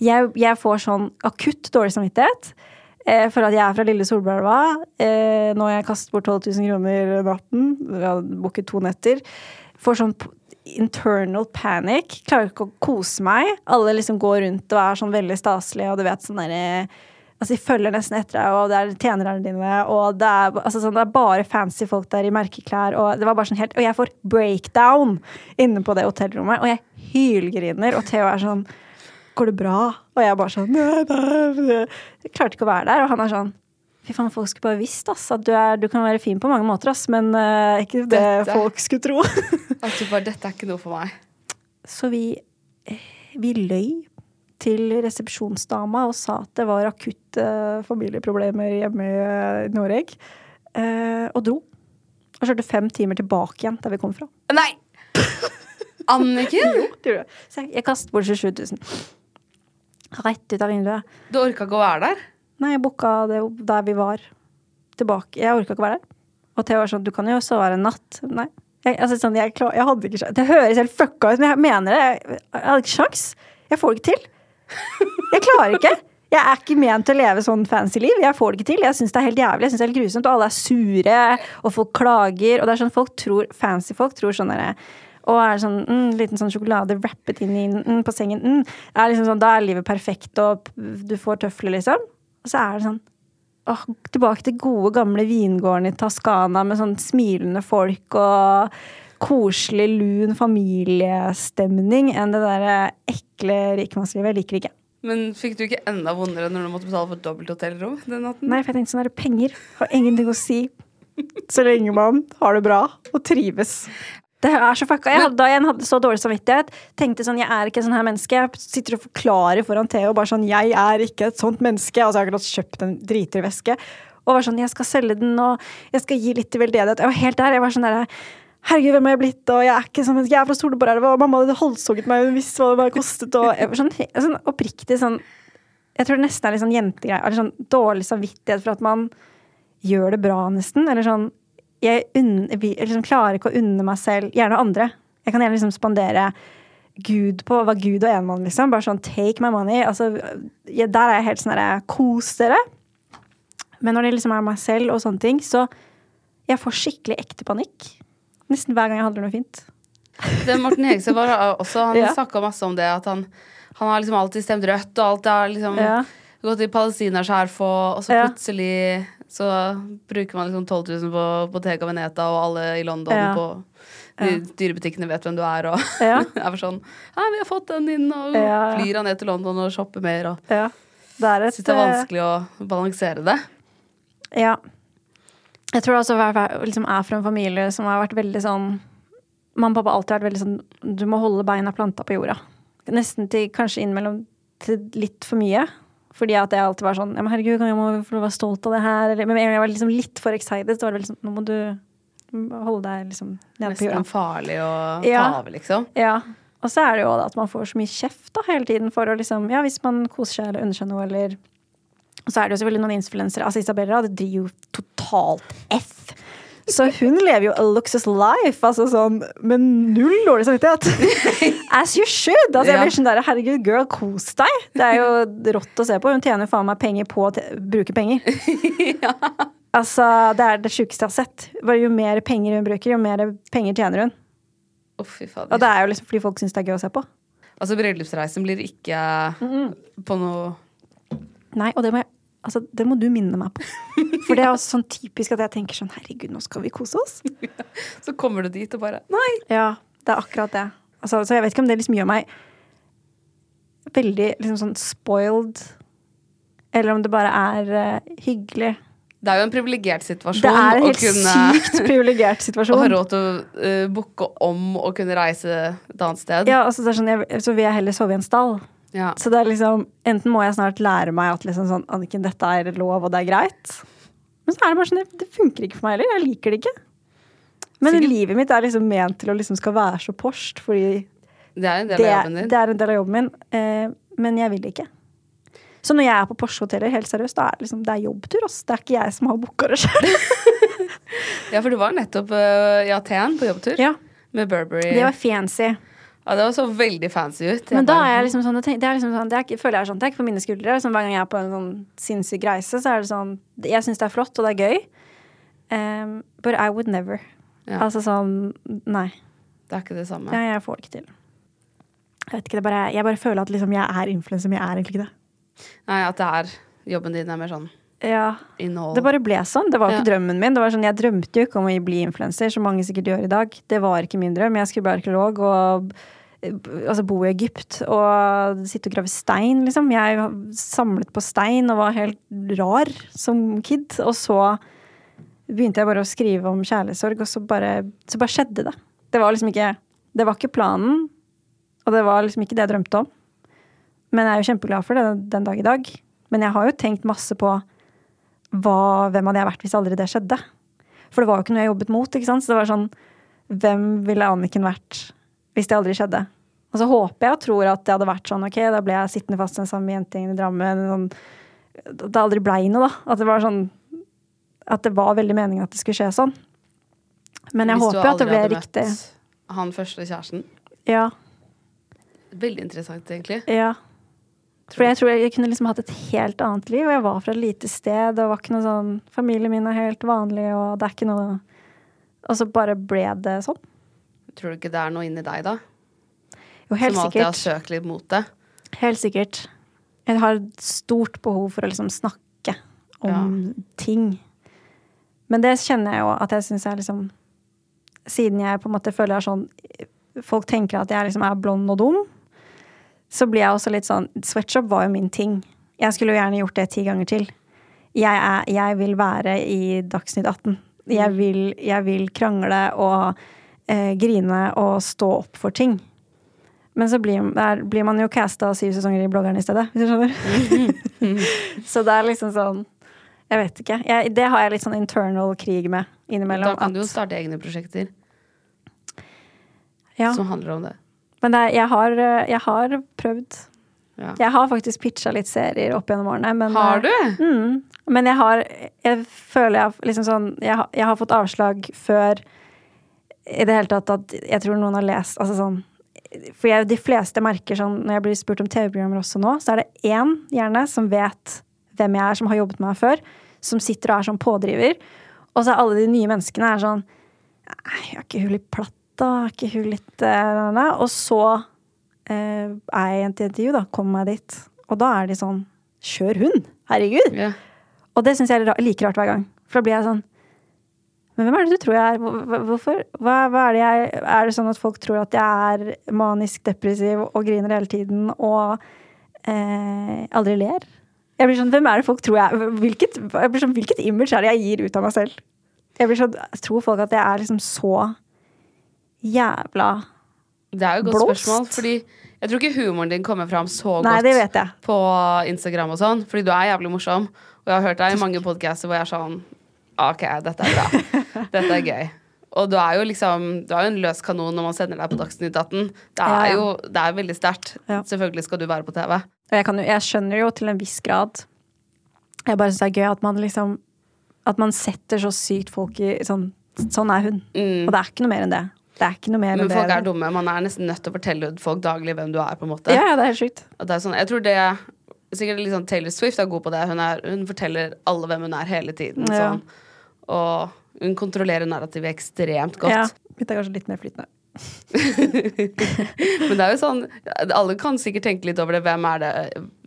Jeg, jeg får sånn akutt dårlig samvittighet eh, for at jeg er fra lille Solbergelva. Eh, nå har jeg kastet bort 12 000 kroner natten. Vi har booket to netter. Får sånn internal panic. Klarer ikke å kose meg. Alle liksom går rundt og er sånn veldig staselige, og du vet sånn derre Altså, De følger nesten etter deg, og det er tjenerne dine. Og det er, altså, sånn, det er bare fancy folk der i merkeklær. Og det var bare sånn helt, og jeg får breakdown inne på det hotellrommet, og jeg hylgriner. Og Theo er sånn Går det bra? Og jeg bare sånn «Nei, nei». Jeg klarte ikke å være der. Og han er sånn Fy faen, folk skulle bare visst ass, at du, er, du kan være fin på mange måter, ass, men uh, ikke det Dette- folk skulle tro. At du bare, dette er ikke noe for meg. Så vi, eh, vi løy til resepsjonsdama og sa at det var akutte familieproblemer hjemme i eh, Norge. eh, og dro. Og kjørte fem timer tilbake igjen der vi kom fra. Nei! Anniken? Det gjorde jeg. Så jeg, jeg kastet bort 27 000. Rett ut av vinduet. Du orka ikke å være der? Nei, jeg booka det jo der vi var. Tilbake. Jeg orka ikke å være der. Og Theo var sånn Du kan jo sove her en natt. Nei. Jeg, altså, sånn, jeg, klar, jeg hadde ikke sjans. Det høres helt fucka ut, men jeg mener det. Jeg, jeg hadde ikke sjans. Jeg får det ikke til. Jeg klarer ikke. Jeg er ikke ment til å leve sånn fancy liv. Jeg får det ikke til. Jeg syns det er helt jævlig. Jeg synes det er helt grusomt. Og alle er sure, og folk klager. Og det er sånn folk tror Fancy folk tror sånn derre og er sånn mm, liten sånn sjokolade wrappet inn i mm, på sengen. Mm. Er liksom sånn, da er livet perfekt, og du får tøfler, liksom. Og så er det sånn åh, tilbake til gode, gamle vingården i Toskana med sånn smilende folk og koselig, lun familiestemning enn det der ekle rikmannslivet. Jeg liker det ikke. Men fikk du ikke enda vondere når du måtte betale for dobbelt hotellrom den natten? Nei, for jeg tenkte sånn er det penger har ingenting å si så lenge man har det bra og trives. Det er så fucka. Jeg hadde, da jeg hadde så dårlig samvittighet, tenkte sånn Jeg er ikke sånn her menneske. Jeg sitter og forklarer foran Theo bare sånn Jeg er ikke et sånt menneske. Altså, jeg har akkurat kjøpt en dritdyr veske. Og var sånn Jeg skal selge den, og jeg skal gi litt til veldedighet. Jeg var helt der. Jeg var sånn der Herregud, hvem har jeg blitt? Og jeg er ikke sånn Jeg er fra Solbergelva, og mamma hadde halshugget meg, hun visste hva det hadde kostet, og jeg var sånn, sånn oppriktig sånn Jeg tror det nesten er litt sånn jentegreie. Eller sånn dårlig samvittighet for at man gjør det bra, nesten. Eller sånn Jeg, unn, liksom klarer ikke å unne meg selv Gjerne andre. Jeg kan gjerne liksom spandere Gud på hva Gud og enmann, liksom. Bare sånn take my money. Altså, jeg, der er jeg helt sånn herre Kos dere. Men når det liksom er meg selv og sånne ting, så jeg får skikkelig ekte panikk. Nesten hver gang jeg handler noe fint. Det Morten Hegseth var også Han Ja. snakka masse om det, at han, han har liksom alltid stemt rødt, og alltid har liksom Ja. gått i palestinaskjerf, og, og så Ja. Så bruker man liksom 12 000 på Bottega Veneta, og alle i London Ja. på de dyrebutikkene vet hvem du er, og Ja. er for sånn Ja, vi har fått den inn, og flyr han ned til London og shopper mer, og Ja. Det er et syns det er eh, vanskelig å balansere det. Ja. Jeg tror også jeg liksom er fra en familie som har vært veldig sånn Mamma og pappa har alltid vært veldig sånn Du må holde beina planta på jorda. Nesten til kanskje innimellom til litt for mye. Fordi at jeg alltid var sånn Ja, men herregud, kan jeg må få være stolt av det her? Eller, men jeg var liksom litt for excited, så var det veldig sånn Nå må du holde deg liksom nede på jorda. Nesten farlig å ta Ja. av, liksom. Ja. Og så er det jo at man får så mye kjeft da hele tiden for å liksom Ja, hvis man koser seg eller seg noe, eller Og så er det jo selvfølgelig noen influensere. Altså Isabella det driver jo totalt F. Så hun lever jo a luxus life, altså sånn med null dårlig samvittighet. As you should! Altså jeg blir sånn der, Herregud, girl, kos deg! Det er jo rått å se på. Hun tjener faen meg penger på å bruke penger. Altså, Det er det sjukeste jeg har sett. Bare Jo mer penger hun bruker, jo mer penger tjener hun. Oh. Og det er jo liksom fordi folk syns det er gøy å se på. Altså, bryllupsreisen blir ikke på noe Nei, og det må, jeg, altså, det må du minne meg på. For det er også sånn typisk at jeg tenker sånn Herregud, nå skal vi kose oss. Så kommer du dit og bare Nei! Ja, det er akkurat det. Altså, så jeg vet ikke om det liksom gjør meg veldig liksom sånn spoiled, eller om det bare er uh, hyggelig. Det er jo en privilegert situasjon Det er en helt kunne sykt privilegert å ha situasjon. råd til å uh, booke om og kunne reise et annet sted. Ja, altså, sånn, jeg, så vil jeg heller sove i en stall. Ja. Så det er liksom, enten må jeg snart lære meg at liksom sånn, Anniken, dette er lov, og det er greit. Men så er det bare sånn, det- det funker ikke for meg heller. Jeg liker det ikke. Men Sikkert. livet mitt er liksom ment til å liksom skal være så porst, fordi Det er en del det, av jobben din. det er en del av jobben min. Eh, men jeg vil ikke. Så når jeg er på Porsche-hoteller, helt seriøst, da er det liksom, det er jobbtur. Ass. Det er ikke jeg som har booka det sjøl. Ja, for du var nettopp uh, i Aten på jobbtur Ja, med Burberry. det var fancy. Ja, det var så veldig fancy ut. Men da er jeg liksom sånn, det er liksom sånn det er føler jeg er sånn, det er ikke på mine skuldre. Sånn, hver gang jeg er på en sånn sinnssyk reise, så er det sånn Jeg syns det er flott, og det er gøy. Um, but I would never. Ja. Altså sånn Nei. Det er ikke det samme. Ja, jeg får det ikke til. Jeg vet ikke, det bare, jeg bare føler at liksom jeg er influenser, men jeg er egentlig ikke det. Nei, at det er jobben din er mer sånn Ja, innhold. Det bare ble sånn. Det var ikke Ja. drømmen min. Det var sånn, Jeg drømte jo ikke om å bli influenser, som mange sikkert gjør i dag. Det var ikke min drøm. Jeg skulle bli arkeolog og altså, bo i Egypt og sitte og grave stein, liksom. Jeg samlet på stein og var helt rar som kid. Og så begynte jeg bare å skrive om kjærlighetssorg, og så bare, så bare skjedde det. Det var liksom ikke Det var ikke planen, og det var liksom ikke det jeg drømte om. Men jeg er jo kjempeglad for det den dag i dag. Men jeg har jo tenkt masse på hva, hvem hadde jeg vært hvis aldri det skjedde? For det var jo ikke noe jeg jobbet mot. ikke sant? Så det var sånn Hvem ville Anniken vært hvis det aldri skjedde? Og så håper jeg og tror at det hadde vært sånn ok, da ble jeg sittende fast med den samme jentegjengen i Drammen. Sånn, at det aldri blei noe, da. At det var sånn At det var veldig meningen at det skulle skje sånn. Men jeg Hvis du håper jo at det aldri hadde møtt Han første kjæresten. Ja. Veldig interessant, egentlig. Ja. For jeg tror jeg kunne liksom hatt et helt annet liv. Og jeg var fra et lite sted, og var ikke noe sånn Familien min er helt vanlig, og det er ikke noe Og så bare ble det sånn. Tror du ikke det er noe inni deg, da? Jo, helt som alltid har søkt litt mot det? Helt sikkert. Jeg har et stort behov for å liksom snakke om ting. Men det kjenner jeg jo at jeg syns er liksom siden jeg på en måte føler jeg er sånn Folk tenker at jeg liksom er blond og dum. Så blir jeg også litt sånn Sweatshop var jo min ting. Jeg skulle jo gjerne gjort det ti ganger til. Jeg, er, jeg vil være i Dagsnytt 18. Jeg vil, jeg vil krangle og eh, grine og stå opp for ting. Men så blir, der, blir man jo casta syv sesonger i bloggeren i stedet, hvis du skjønner. så det er liksom sånn Jeg vet ikke. Jeg, det har jeg litt sånn internal krig med innimellom. Da kan du jo starte egne prosjekter ja. som handler om det. Men det, er- jeg, har, jeg har prøvd. Ja. Jeg har faktisk pitcha litt serier opp gjennom årene. Men, Har du? eh, Mm, men jeg har Jeg føler jeg liksom sånn Jeg, har- jeg har fått avslag før i det hele tatt at jeg tror noen har lest Altså sånn For jeg, de fleste merker sånn Når jeg blir spurt om TV-programmer også nå, så er det én gjerne som vet hvem jeg er, som har jobbet med meg før, som sitter og er sånn pådriver. Og så er alle de nye menneskene er sånn er ikke hun litt platt, da? Er ikke hun litt uh, nei?» Og så uh, er jeg i et intervju, da. Kommer meg dit. Og da er de sånn Kjør hun! Herregud! Yeah. Og det syns jeg er like rart hver gang. For da blir jeg sånn Men hvem er det du tror jeg er? Hvor- hvor- Hvorfor? Hva, hva er det jeg Er det sånn at folk tror at jeg er manisk depressiv og griner hele tiden og eh, aldri ler? Jeg blir sånn, Hvem er det folk tror jeg Hvilket, jeg blir sånn, hvilket image er det jeg gir ut av meg selv? Jeg blir sånn, Tror folk at jeg er liksom så jævla blåst? Det er jo et godt Blåst. spørsmål, fordi jeg tror ikke humoren din kommer fram så Nei, godt det vet jeg. på Instagram og sånn, fordi du er jævlig morsom. Og jeg har hørt deg i mange podcaster hvor jeg er sånn OK, dette er bra. Dette er gøy. Og du er jo liksom Du er jo en løs kanon når man sender deg på Dagsnytt 18. Det er Ja, ja. jo det er veldig sterkt. Ja. Selvfølgelig skal du være på TV. Jeg, kan jo, jeg skjønner jo til en viss grad Jeg bare syns det er gøy at man liksom At man setter så sykt folk i sånn Sånn er hun. Og det er ikke noe mer enn det. Det er Mm. Men enn folk er dumme. Man er nesten nødt til å fortelle folk daglig hvem du er. på en måte Ja, ja, det er helt sykt. Sånn, jeg tror det Sikkert sånn Taylor Swift er god på det. Hun, er, hun forteller alle hvem hun er hele tiden. Ja. Sånn. Og hun kontrollerer narrativet ekstremt godt. Ja, Mitt er kanskje litt mer flytende. Men det er jo sånn Alle kan sikkert tenke litt over det. Hvem er det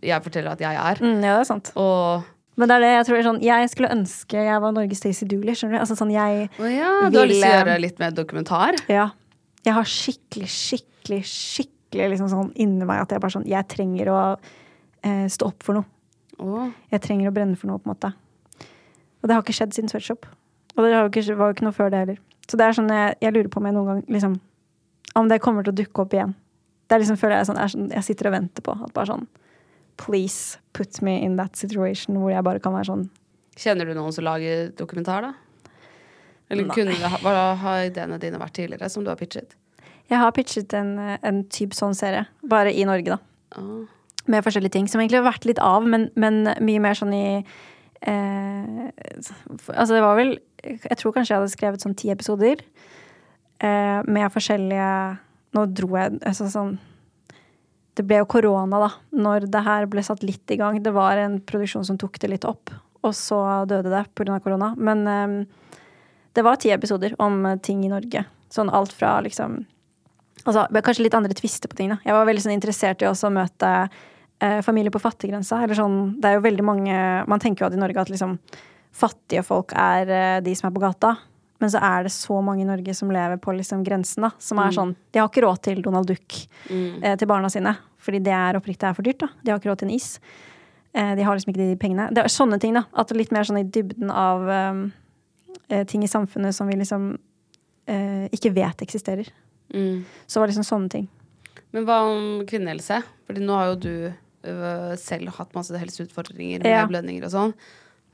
jeg forteller at jeg er? Mm, ja, det er sant. Og Men det er det jeg tror er sånn Jeg skulle ønske jeg var Norges Stacey Dooley. Skjønner du? Altså sånn jeg oh, ja, du har lyst til å gjøre litt mer dokumentar? Ja. Jeg har skikkelig, skikkelig, skikkelig liksom sånn inni meg at jeg bare sånn Jeg trenger å eh, stå opp for noe. Oh. Jeg trenger å brenne for noe, på en måte. Og det har ikke skjedd siden Sweatshop. Og det var jo ikke, var jo ikke noe før det heller. Så det er sånn jeg, jeg lurer på om jeg noen gang liksom Om det kommer til å dukke opp igjen. Det er liksom føler jeg sånn, er sånn Jeg sitter og venter på at bare sånn Please put me in that situation hvor jeg bare kan være sånn Kjenner du noen som lager dokumentar, da? Eller Nei. kunne det, ha- hva har ideene dine vært tidligere, som du har pitchet? Jeg har pitchet en, en type sånn serie, bare i Norge, da. Ah. Med forskjellige ting. Som egentlig har vært litt av, men, men mye mer sånn i eh, Altså, det var vel Jeg tror kanskje jeg hadde skrevet sånn ti episoder. Eh, med forskjellige Nå dro jeg altså sånn Det ble jo korona, da. Når det her ble satt litt i gang. Det var en produksjon som tok det litt opp, og så døde det pga. korona. Men eh, det var ti episoder om ting i Norge. Sånn alt fra liksom Altså, kanskje litt andre tvister på ting. da. Jeg var veldig sånn interessert i å møte eh, familier på fattiggrensa. Sånn, det er jo veldig mange Man tenker jo at i Norge at liksom fattige folk er eh, de som er på gata. Men så er det så mange i Norge som lever på liksom grensen. da, Som er sånn De har ikke råd til Donald Duck eh, til barna sine. Fordi det er oppriktig er for dyrt. da. De har ikke råd til en is. Eh, de har liksom ikke de pengene. Det er sånne ting, da. At litt mer sånn i dybden av eh, ting i samfunnet som vi liksom ikke vet eksisterer. Mm. Så det var liksom sånne ting. Men hva om kvinnehelse? Fordi nå har jo du selv hatt masse helseutfordringer med Ja. blødninger og sånn.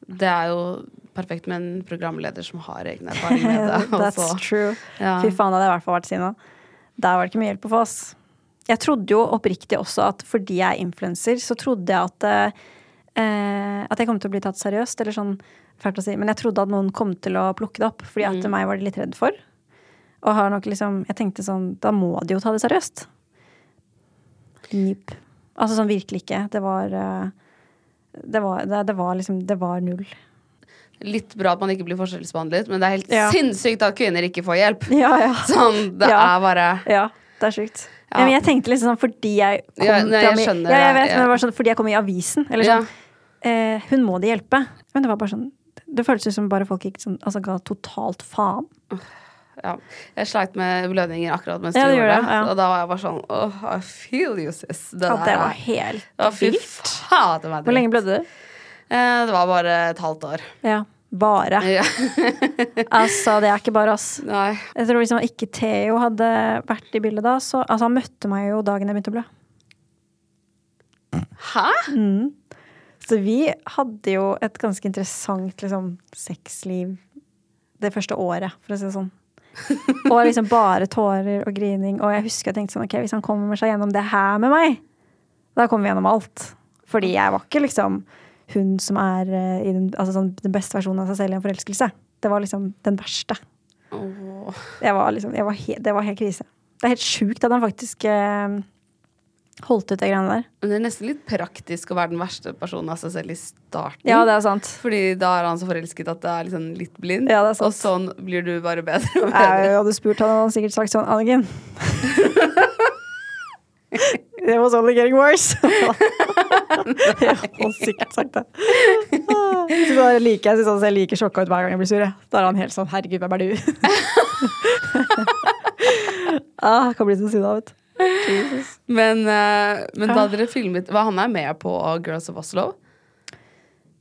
Det er jo perfekt med en programleder som har egne erfaringer med det. That's true. Ja. Fy faen, det hadde jeg i hvert fall vært sinna. Der var det ikke mye hjelp å få, ass. Jeg trodde jo oppriktig også at fordi jeg er influenser, så trodde jeg at eh, At jeg kom til å bli tatt seriøst, eller sånn fælt å si. Men jeg trodde at noen kom til å plukke det opp, fordi at meg var de litt redd for. Og har nok liksom Jeg tenkte sånn Da må de jo ta det seriøst. Nip. Altså sånn virkelig ikke. Det var eh, det var, det, det var liksom Det var null. Litt bra at man ikke blir forskjellsbehandlet, men det er helt Ja. sinnssykt at kvinner ikke får hjelp. Ja, ja. Sånn, det Ja. er bare Ja, det er sjukt. Men jeg tenkte liksom sånn fordi jeg kom Ja, nei, jeg skjønner, i Ja, jeg vet, men det var sånn fordi jeg kom i avisen. Eller sånn eh, Hun må de hjelpe. Men det var bare sånn Det føltes som bare folk gikk sånn Altså ga totalt faen. Ja. Jeg sleit med blødninger akkurat mens Ja, du gjorde det. ja. Og da var jeg bare sånn Åh, I feel you, sis. Det, Ja, det var helt Ja, vilt. Hvor lenge blødde du? Eh, Det var bare et halvt år. Ja. Bare. Altså, det er ikke bare oss. Nei. Jeg tror liksom ikke Theo hadde vært i bildet da, så Altså, han møtte meg jo dagen jeg begynte å blø. Hæ? Så vi hadde jo et ganske interessant liksom, sexliv det første året, for å si det sånn. Og liksom bare tårer og grining. Og jeg husker jeg tenkte sånn, ok, hvis han kommer seg gjennom det her med meg, da kommer vi gjennom alt. Fordi jeg var ikke liksom hun som er eh, i den, altså sånn, den beste versjonen av seg selv i en forelskelse. Det var liksom den verste. Oh. Var liksom, var he, det var helt krise. Det er helt sjukt at han faktisk eh, holdt ut det greiene der. Men det er nesten litt praktisk å være den verste personen av seg selv i starten. Ja, det er sant. Fordi da er han så forelsket at det er liksom litt blind. Ja, det er sant. Og sånn blir du bare bedre og Jeg hadde spurt han, hadde han sikkert sagt sånn Anniken. It was only getting worse. jeg hadde sikkert sagt det. Så da liker jeg, synes han ser like sjokka ut hver gang jeg blir sur. Da er han helt sånn Herregud, hvem er du? ah, kan bli så sinna, vet du. Men, uh, men da dere filmet Var han er med på Girls of Oslo?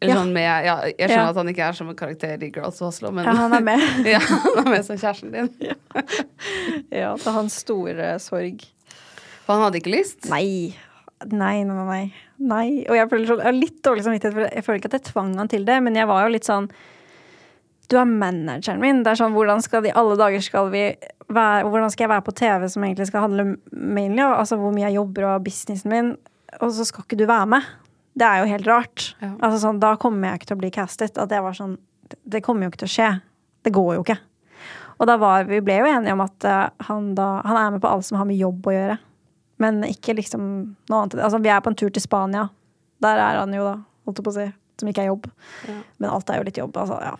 Eller Ja. sånn med ja, Jeg skjønner Ja. at han ikke er som en karakter i Girls of Oslo, men Ja, han er med. ja, han er med som kjæresten din. Ja, til hans store sorg. For han hadde ikke lyst? Nei, nei, nei. nei. nei. Og jeg føler sånn, jeg har litt dårlig samvittighet, for jeg føler ikke at jeg tvang han til det, men jeg var jo litt sånn Du er manageren min. Det er sånn, hvordan skal de alle dager skal vi være Hvordan skal jeg være på TV som egentlig skal handle mainly om altså hvor mye jeg jobber og businessen min, og så skal ikke du være med? Det er jo helt rart. Ja. Altså sånn, Da kommer jeg ikke til å bli castet. At jeg var sånn Det kommer jo ikke til å skje. Det går jo ikke. Og da var, vi ble jo enige om at eh, han da Han er med på alt som har med jobb å gjøre. Men ikke liksom noe annet. Altså, vi er på en tur til Spania. Der er han jo, da. Holdt jeg på å si. Som ikke er jobb. Ja. Men alt er jo litt jobb. Altså, ja.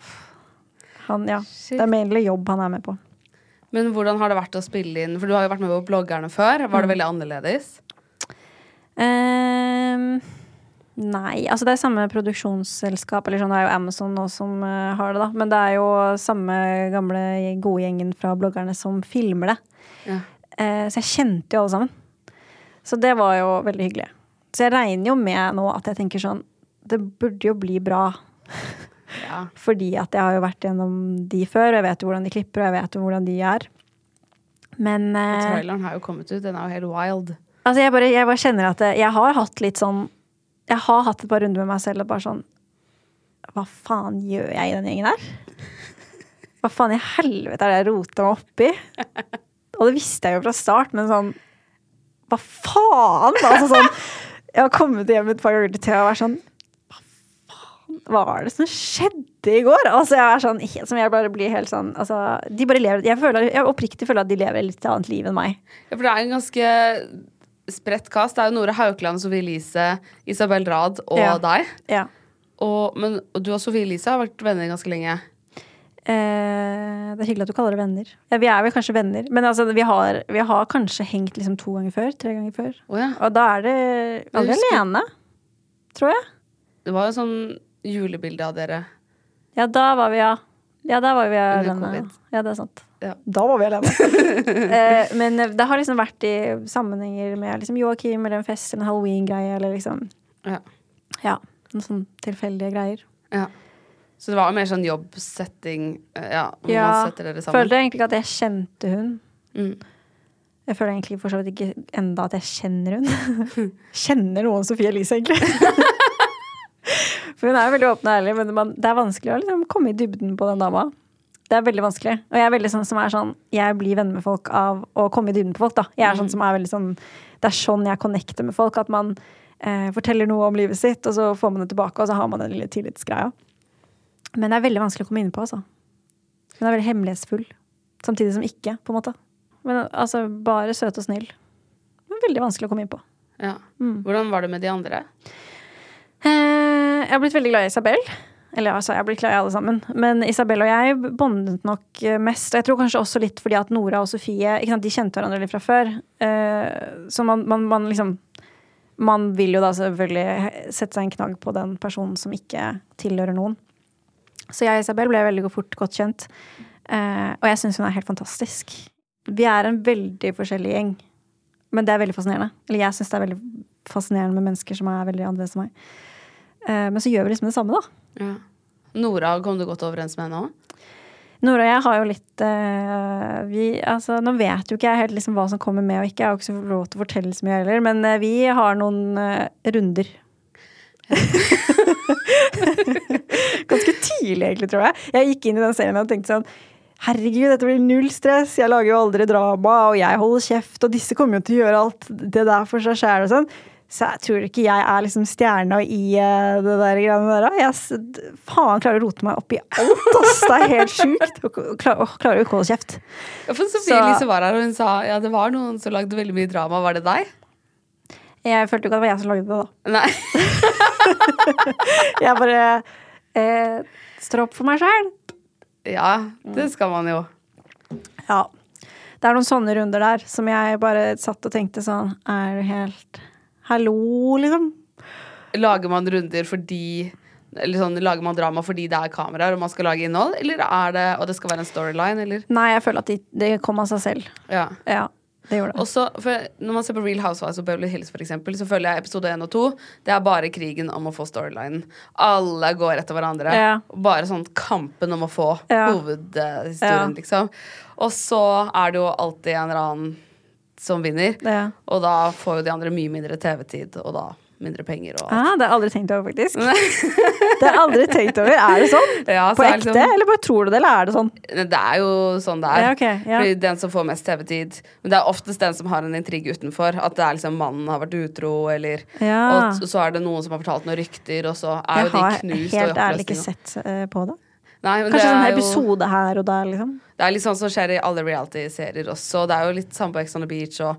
Han, ja. Shit. Det er mainly jobb han er med på. Men hvordan har det vært å spille inn For du har jo vært med på bloggerne før. Var Mm. det veldig annerledes? Um, nei, altså det er samme produksjonsselskap. Eller sånn, det er jo Amazon nå som uh, har det, da. Men det er jo samme gamle gode gjengen fra bloggerne som filmer det. Ja. Uh, så jeg kjente jo alle sammen. Så det var jo veldig hyggelig. Så jeg regner jo med nå at jeg tenker sånn Det burde jo bli bra. Ja. Fordi at jeg har jo vært gjennom de før, og jeg vet jo hvordan de klipper, og jeg vet jo hvordan de er. Men Og eh, traileren har jo kommet ut. Den er jo helt wild. Altså, jeg bare, jeg bare kjenner at jeg har hatt litt sånn Jeg har hatt et par runder med meg selv og bare sånn Hva faen gjør jeg i den gjengen der? Hva faen i helvete er det jeg roter meg oppi? Og det visste jeg jo fra start, men sånn Hva faen? Altså sånn Jeg har kommet hjem et par ganger til å og vært sånn Hva var det som skjedde i går? Altså jeg er sånn Som jeg bare blir helt sånn altså, De bare lever Jeg føler Jeg oppriktig føler at de lever et litt annet liv enn meg. Ja, for det er en ganske spredt kast. Det er jo Nora Haukeland, Sofie Elise, Isabel Rad og Ja. deg. Ja. Og, men og du og Sofie Elise har vært venner ganske lenge. Eh, det er hyggelig at du kaller det venner. Ja, vi er vel kanskje venner. Men altså, vi, har, vi har kanskje hengt liksom to ganger før. Tre ganger før. Oh, ja. Og da er det aldri alene, tror jeg. Det var jo sånn julebilde av dere. Ja, da var vi, ja. Ja, da var vi Under alene. Ja, det er sant. Ja. Da var vi alene. eh, men det har liksom vært i sammenhenger med liksom Joakim eller en fest eller en halloween-greie eller liksom Ja. Ja. Noen sånne tilfeldige greier. ja. Så det var mer sånn jobbsetting. eh, Ja, hvor Ja. man setter dere sammen. Følte egentlig ikke at jeg kjente hun. Mm. Jeg føler egentlig for så vidt ikke enda at jeg kjenner hun. kjenner noen Sofie Elise, egentlig. For hun er jo veldig åpen og ærlig, men man, det er vanskelig å liksom komme i dybden på den dama. Det er veldig vanskelig. Og jeg er veldig sånn som er sånn Jeg blir venner med folk av å komme i dybden på folk, da. Jeg er sånn som er veldig sånn Det er sånn jeg connecter med folk. At man eh, forteller noe om livet sitt, og så får man det tilbake, og så har man den lille tillitsgreia. Men det er veldig vanskelig å komme inn på, altså. Hun er veldig hemmelighetsfull. Samtidig som ikke, på en måte. Men altså, bare søt og snill. Men veldig vanskelig å komme inn på. Ja. Mm. Hvordan var det med de andre? Eh, jeg har blitt veldig glad i Isabel. Eller altså, jeg har blitt glad i alle sammen. Men Isabel og jeg bondet nok eh, mest. Og jeg tror kanskje også litt fordi at Nora og Sofie ikke sant, de kjente hverandre litt fra før. Eh, så man, man, man liksom Man vil jo da selvfølgelig sette seg en knagg på den personen som ikke tilhører noen. Så jeg og Isabel ble veldig fort godt kjent. Og jeg syns hun er helt fantastisk. Vi er en veldig forskjellig gjeng, men det er veldig fascinerende. Eller jeg syns det er veldig fascinerende med mennesker som er veldig annerledes enn meg. Eh, men så gjør vi liksom det samme, da. Ja. Nora, kom du godt overens med henne òg? Nora og jeg har jo litt uh, vi, altså, Nå vet jo ikke jeg helt liksom hva som kommer med og ikke. Jeg har jo ikke så lov til å fortelle så mye heller. Men eh, vi har noen runder. Ganske tidlig, egentlig, tror jeg. Jeg gikk inn i den serien og tenkte sånn Herregud, dette blir null stress. Jeg lager jo aldri drama, og jeg holder kjeft, og disse kommer jo til å gjøre alt det der for seg sjæl og sånn. Så jeg tror ikke jeg er liksom stjerna i uh, det der greiene der. Jeg faen klarer å rote meg opp i alt, ass. Det er helt sjukt. Klar- klarer jo ikke å holde kjeft. Ja, for Sofie Så- Elise var her, og hun sa ja, det var noen som lagde veldig mye drama. Var det deg? Jeg følte jo ikke at det var jeg som lagde det, da. Nei. Jeg bare eh, står opp for meg sjæl. Ja, det skal man jo. Ja. Det er noen sånne runder der som jeg bare satt og tenkte sånn Er du helt Hallo, liksom? Lager man runder fordi eller sånn, Lager man drama fordi det er kameraer og man skal lage innhold, eller er det og det skal være en storyline, eller? Nei, jeg føler at de, det kom av seg selv. Ja. Ja, det gjorde det. Også, når man ser på Real Housewives og Beverly Hills, for eksempel, så føler jeg episode 1 og 2 Det er bare krigen om å få storylinen. Alle går etter hverandre. Ja. Bare sånn kampen om å få Ja. hovedhistorien, liksom. Og så er det jo alltid en eller annen som vinner. Ja. Og da får jo de andre mye mindre TV-tid, og da mindre penger og alt. Ah, det har jeg aldri tenkt over, faktisk. Det har jeg aldri tenkt over. Er det sånn? Ja, så På ekte? liksom- Eller bare tror du det, eller er det sånn? Det er jo sånn det er. Ja, okay, ja. Fordi den som får mest TV-tid Men det er oftest den som har en intrigue utenfor. At det er liksom mannen har vært utro, eller Ja. Og så er det noen som har fortalt noen rykter, og så er Jeg jo de knust Jeg har helt ærlig ikke sett uh, på det. Nei, men Kanskje en sånn episode jo her og der, liksom. Det er litt sånn som skjer i alle reality-serier også. Det er jo litt samme på Ex on the Beach, og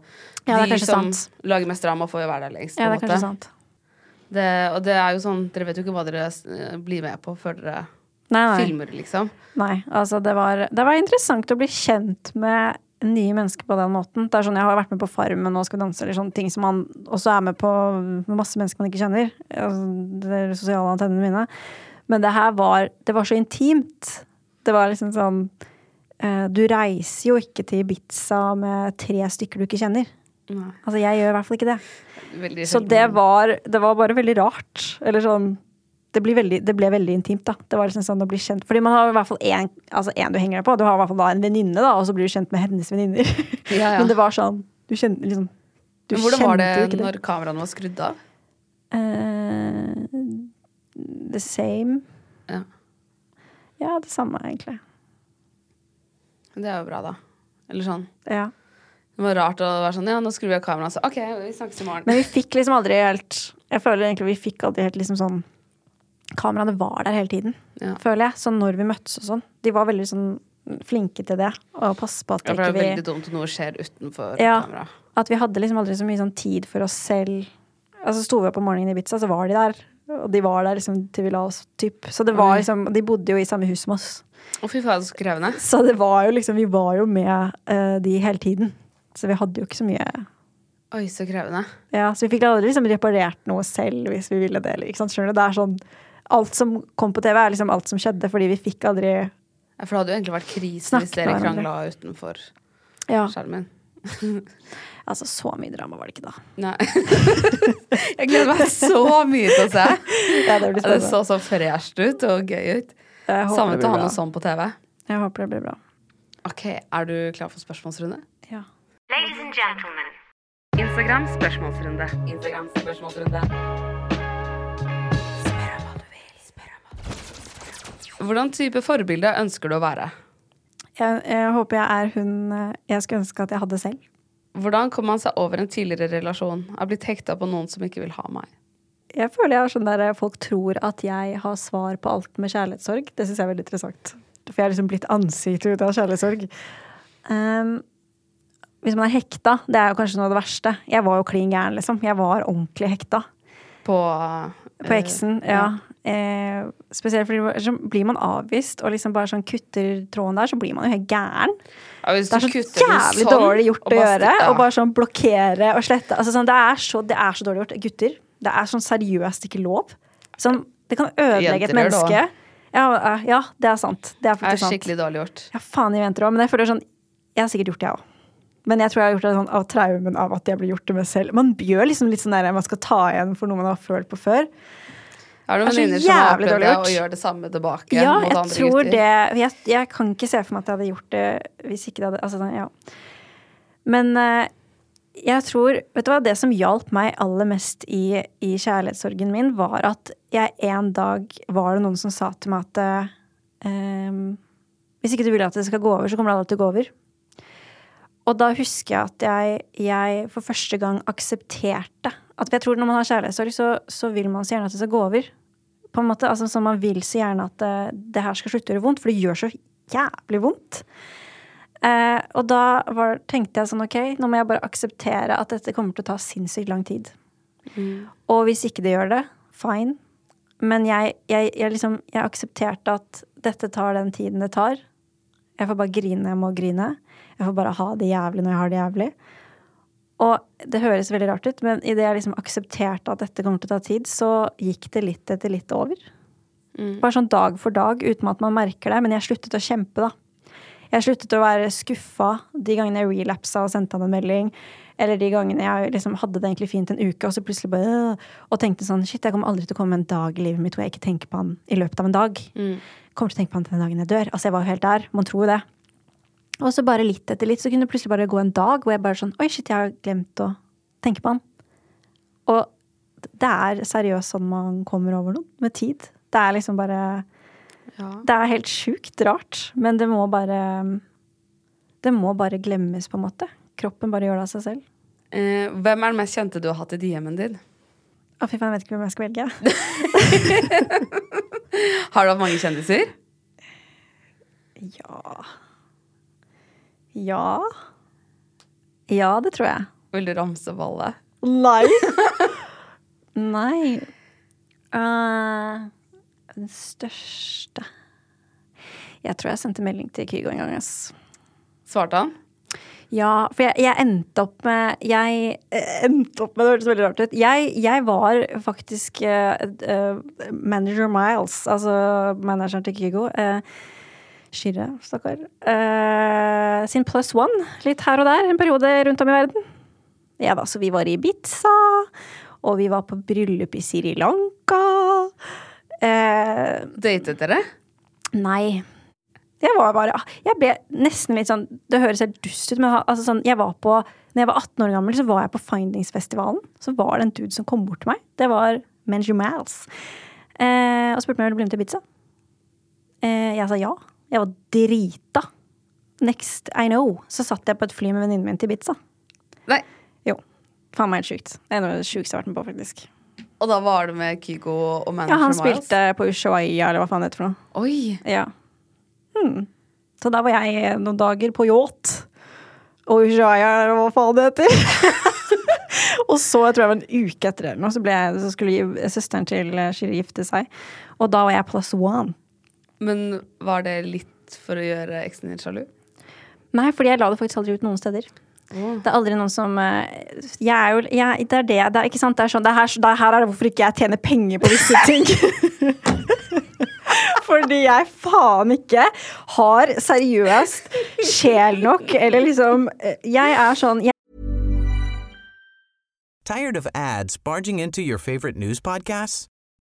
Ja, det de som sant. lager mest drama, får jo være der lengst. Ja, det er kanskje sant. Det, og det er jo sånn Dere vet jo ikke hva dere eh, blir med på før dere Nei, nei. filmer, liksom. Nei, altså det var, det var interessant å bli kjent med nye mennesker på den måten. Det er sånn, Jeg har vært med på Farmen og Skal danse, eller sånne ting som man også er med på med masse mennesker man ikke kjenner. Altså, det er sosiale antennene mine. Men det her var, det var så intimt. Det var liksom sånn eh, Du reiser jo ikke til Ibiza med tre stykker du ikke kjenner. Nei. Altså, jeg gjør i hvert fall ikke det. Veldig Så det var, det var bare veldig rart. Eller sånn det, blir veldig, det ble veldig intimt, da. Det var liksom sånn å bli kjent Fordi man har i hvert fall én altså en du henger deg på. Du har i hvert fall da en venninne, da, og så blir du kjent med hennes venninner. Ja, ja. Men det var sånn Du kjente liksom du Men Hvordan var det det når kameraene var skrudd av? Eh, the same. Ja. Ja, det samme, egentlig. Det er jo bra, da. Eller sånn. Ja. Det var rart å være sånn Ja, nå skrur vi av kameraet. Så OK, vi snakkes i morgen. Men vi fikk liksom aldri helt Jeg føler egentlig vi fikk aldri helt liksom sånn Kameraene var der hele tiden, Ja. føler jeg. Sånn når vi møttes og sånn. De var veldig sånn flinke til det. Og passe på at Ja, for det er veldig vi dumt når noe skjer utenfor Ja. kamera. At vi hadde liksom aldri så mye sånn tid for oss selv. Altså Sto vi opp om morgenen i Ibiza, så var de der. Og de var der liksom til vi la oss, typ. Så det var liksom De bodde jo i samme hus som oss. Å, fy faen, så krevende. Så det var jo liksom Vi var jo med uh, de hele tiden. Så vi hadde jo ikke så mye Oi, så krevende. Ja, Så vi fikk aldri liksom reparert noe selv hvis vi ville det. Ikke sant? Skjønner du? Det er sånn Alt som kom på TV, er liksom alt som skjedde, fordi vi fikk aldri Ja, for det hadde jo egentlig vært krise hvis dere krangla utenfor Ja, skjermen. altså så mye drama var det ikke da. Nei. jeg gleder meg så mye til å se. Ja, det blir Det så så fresht ut og gøy ut. Savnet å ha noe sånn på TV. Jeg håper det blir bra. Ok, Er du klar for spørsmålsrunde? Ja. Ladies and gentlemen. Instagram spørsmålsrunde. Instagram spørsmålsrunde. Spør om hva du vil. Spør om hva du vil. Hvordan type forbilde ønsker du å være? Jeg, jeg håper jeg er hun eh, jeg skulle ønske at jeg hadde selv. Hvordan kom man seg over en tidligere relasjon? Har blitt hekta på noen som ikke vil ha meg? Jeg føler jeg har sånn der folk tror at jeg har svar på alt med kjærlighetssorg. Det syns jeg er veldig interessant. For jeg har liksom blitt ansiktet ut av kjærlighetssorg. Um, hvis man er hekta, det er jo kanskje noe av det verste. Jeg var jo klin gæren, liksom. Jeg var ordentlig hekta På, på eksen. ja. Eh, spesielt fordi så blir man avvist og liksom bare sånn kutter tråden der, så blir man jo helt gæren. Ja, Det er så jævlig sånn, dårlig gjort å gjøre. ja. Og bare sånn blokkere og slette. Altså, sånn, det, er så, det er så dårlig gjort. Gutter, det er sånn seriøst ikke lov. Sånn, det kan ødelegge et Jenter menneske. Ja, ja, det er sant. Det er Det er skikkelig dårlig gjort. Ja, faen, i venter òg. Men jeg føler sånn Jeg har sikkert gjort det, jeg òg. Men jeg tror jeg har gjort det sånn av traumen av at jeg blir gjort det med selv. Man gjør liksom litt sånn der man skal ta igjen for noe man har følt på før. Det er så venninner som har opplevd det og gjør det samme tilbake? Ja, mot andre tror gutter? det jeg, jeg kan ikke se for meg at jeg hadde gjort det hvis ikke det hadde Altså, sånn, ja. Men eh, jeg tror Vet du hva, det som hjalp meg aller mest i, i kjærlighetssorgen min, var at jeg en dag var det noen som sa til meg at ehm, hvis ikke du vil at det skal gå over, så kommer det aldri til å gå over. Og da husker jeg at jeg, jeg for første gang aksepterte at Jeg tror når man har kjærlighetssorg, så, så vil man så gjerne at det skal gå over. På en måte, altså så Man vil så gjerne at det, det her skal slutte å gjøre vondt, for det gjør så jævlig vondt. Eh, og da var, tenkte jeg sånn ok, nå må jeg bare akseptere at dette kommer til å ta sinnssykt lang tid. Og hvis ikke det gjør det, fine. Men jeg, jeg, jeg, liksom, jeg aksepterte at dette tar den tiden det tar. Jeg får bare grine jeg må grine. Jeg får bare ha det jævlig når jeg har det jævlig. Og det høres veldig rart ut, men idet jeg liksom aksepterte at dette kommer til å ta tid, så gikk det litt etter litt over. Bare sånn dag for dag, uten at man merker det. Men jeg sluttet å kjempe, da. Jeg sluttet å være skuffa de gangene jeg relapsa og sendte han en melding. Eller de gangene jeg liksom hadde det egentlig fint en uke, og så plutselig bare øh, Og tenkte sånn Shit, jeg kommer aldri til å komme en dag i livet mitt hvor jeg ikke tenker på han i løpet av en dag. Kommer til å tenke på han til den dagen jeg dør. Altså, jeg var jo helt der. Man tror jo det. Og så bare litt etter litt så kunne det plutselig bare gå en dag hvor jeg bare sånn Oi, shit, jeg har glemt å tenke på han. Og det er seriøst sånn man kommer over noe. Med tid. Det er liksom bare Ja. Det er helt sjukt rart, men det må bare Det må bare glemmes, på en måte. Kroppen bare gjør det av seg selv. Eh, hvem er den mest kjente du har hatt i DM-en din? Å, fy faen, jeg vet ikke hvem jeg skal velge. Har du hatt mange kjendiser? Ja Ja. Ja, det tror jeg. Vil du ramse opp alle? Nei. Nei. Uh, den største Jeg tror jeg sendte melding til Kygo en gang. ass. Svarte han? Ja, for jeg, jeg endte opp med Jeg eh, endte opp med Det hørtes veldig rart ut. Jeg, jeg var faktisk uh, uh, manager Miles, altså manageren til Kygo. Uh, Shirre, stakkar. Uh, sin plus one, litt her og der, en periode rundt om i verden. Ja da, så vi var i Ibiza, og vi var på bryllup i Sri Lanka. Uh, Datet dere? Nei. Jeg var bare Jeg ble nesten litt sånn Det høres helt dust ut, men altså sånn, jeg var på Når jeg var 18 år gammel, så var jeg på Findingsfestivalen. Så var det en dude som kom bort til meg. Det var Menjumals. Eh, og spurte meg om jeg ville bli med til Ibiza. Eh, jeg sa ja. Jeg var drita. Next I know. Så satt jeg på et fly med venninnen min til Ibiza. Nei. Jo. Faen meg helt sjukt. Det er noe av det sjukeste jeg har vært med på, faktisk. Og da var det med Kygo og manager Ja, han Miles? spilte på Ushuaia, eller hva faen det heter for noe. Oi! Ja. Hmm. Så da var jeg noen dager på yacht. Og Ushuaia, eller hva faen det heter. og så, jeg tror jeg var en uke etter det, så, jeg, så skulle søsteren til Shiri gifte seg. Og da var jeg plus one. Men var det litt for å gjøre eksen din sjalu? Nei, fordi jeg la det faktisk aldri ut noen steder. Det er aldri noen som eh, Jeg er jo jeg, Det er det. Det er ikke sant. Det er sånn Det er her, det er her er det hvorfor ikke jeg tjener penger på visse ting. Fordi jeg faen ikke har seriøst sjel nok, eller liksom eh, Jeg er sånn jeg Tired of ads barging into your favorite news podcasts?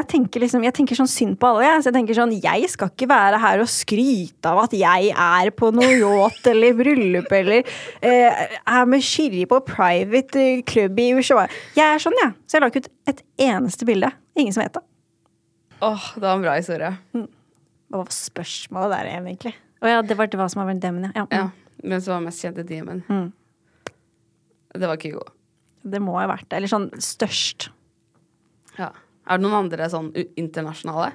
Jeg tenker, liksom, jeg tenker sånn synd på alle. Jeg. Så jeg tenker sånn, jeg skal ikke være her og skryte av at jeg er på noe yacht eller bryllup eller eh, er med Shiri på private club i USA. Jeg er sånn, jeg. Så jeg la ikke ut et eneste bilde. Ingen som vet det. Åh, det var en bra historie. Hva var spørsmålet der igjen, egentlig? Å ja, det var hva som var demon, ja. Ja. men som var mest kjent i DM-en? Mm. Det var ikke god. Det må ha vært det. Eller sånn størst. Ja. Er det noen andre sånn internasjonale?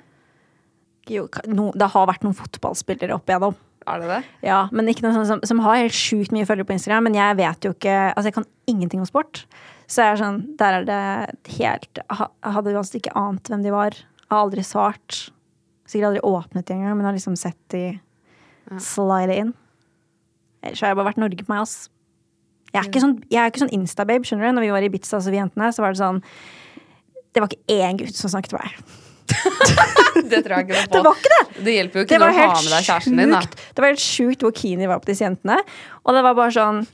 Jo, no, det har vært noen fotballspillere opp igjennom. Er det det? Ja, men ikke noe sånn som, som har helt sjukt mye følgere på Instagram, men jeg vet jo ikke Altså, jeg kan ingenting om sport. Så jeg er sånn Der er det helt Jeg hadde ganske ikke ant hvem de var. Jeg har aldri svart. Sikkert aldri åpnet de engang, men har liksom sett de slide inn. Ellers har jeg bare vært Norge på meg, ass. Jeg er ikke sånn, jeg er ikke sånn Insta-babe, skjønner du. Når vi var i Ibiza, altså vi jentene, så var det sånn Det var ikke én gutt som snakket til meg. Det tror jeg ikke noe på. Det var ikke det! Det hjelper jo ikke når du har med deg kjæresten din, da. Det var helt sjukt hvor keen de var på disse jentene. Og det var bare sånn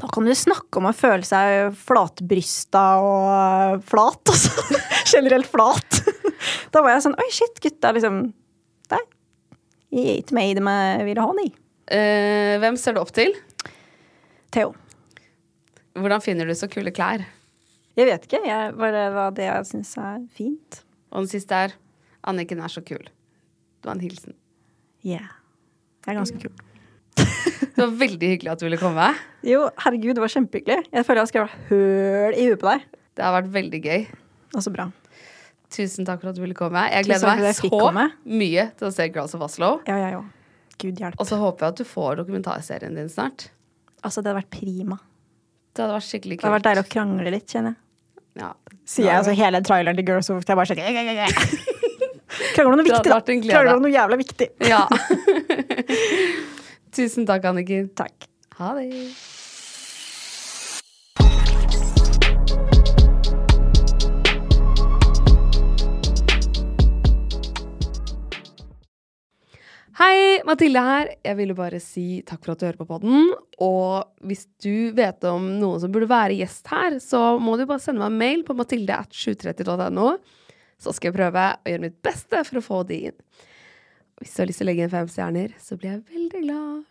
Nå kan du snakke om å føle seg flatbrysta og flat, altså. Generelt flat. Da var jeg sånn Oi, shit, gutta liksom Der. Ikke meg me ville ha, ni. Eh, hvem ser du opp til? Theo. Hvordan finner du så kule klær? Jeg vet ikke. Jeg, bare hva det jeg syns er fint. Og den siste er Anniken er så kul. Det var en hilsen. Yeah. Jeg er ganske kul. Det var veldig hyggelig at du ville komme. Jo, herregud, det var kjempehyggelig. Jeg føler jeg har skrevet høl i huet på deg. Det har vært veldig gøy. Og så bra. Tusen takk for at du ville komme. Jeg gleder meg jeg så komme. mye til å se Girls of Oslo. Ja, jeg òg. Gud hjelp. Og så håper jeg at du får dokumentarserien din snart. Altså, det hadde vært prima. Det hadde vært skikkelig kult. Det hadde vært deilig å krangle litt, kjenner jeg. Ja. Sier jeg altså hele traileren til Girls of Jeg bare sånn Krangler om noe viktig, da. Krangler om noe jævla viktig. ja. Tusen takk, Anniken. Takk. Ha det. Hei, Mathilde her. Jeg ville bare si takk for at du hører på podden. Og hvis du vet om noen som burde være gjest her, så må du bare sende meg en mail på mathilde.730.no. Så skal jeg prøve å gjøre mitt beste for å få de inn. Hvis du har lyst til å legge inn fem stjerner, så blir jeg veldig glad.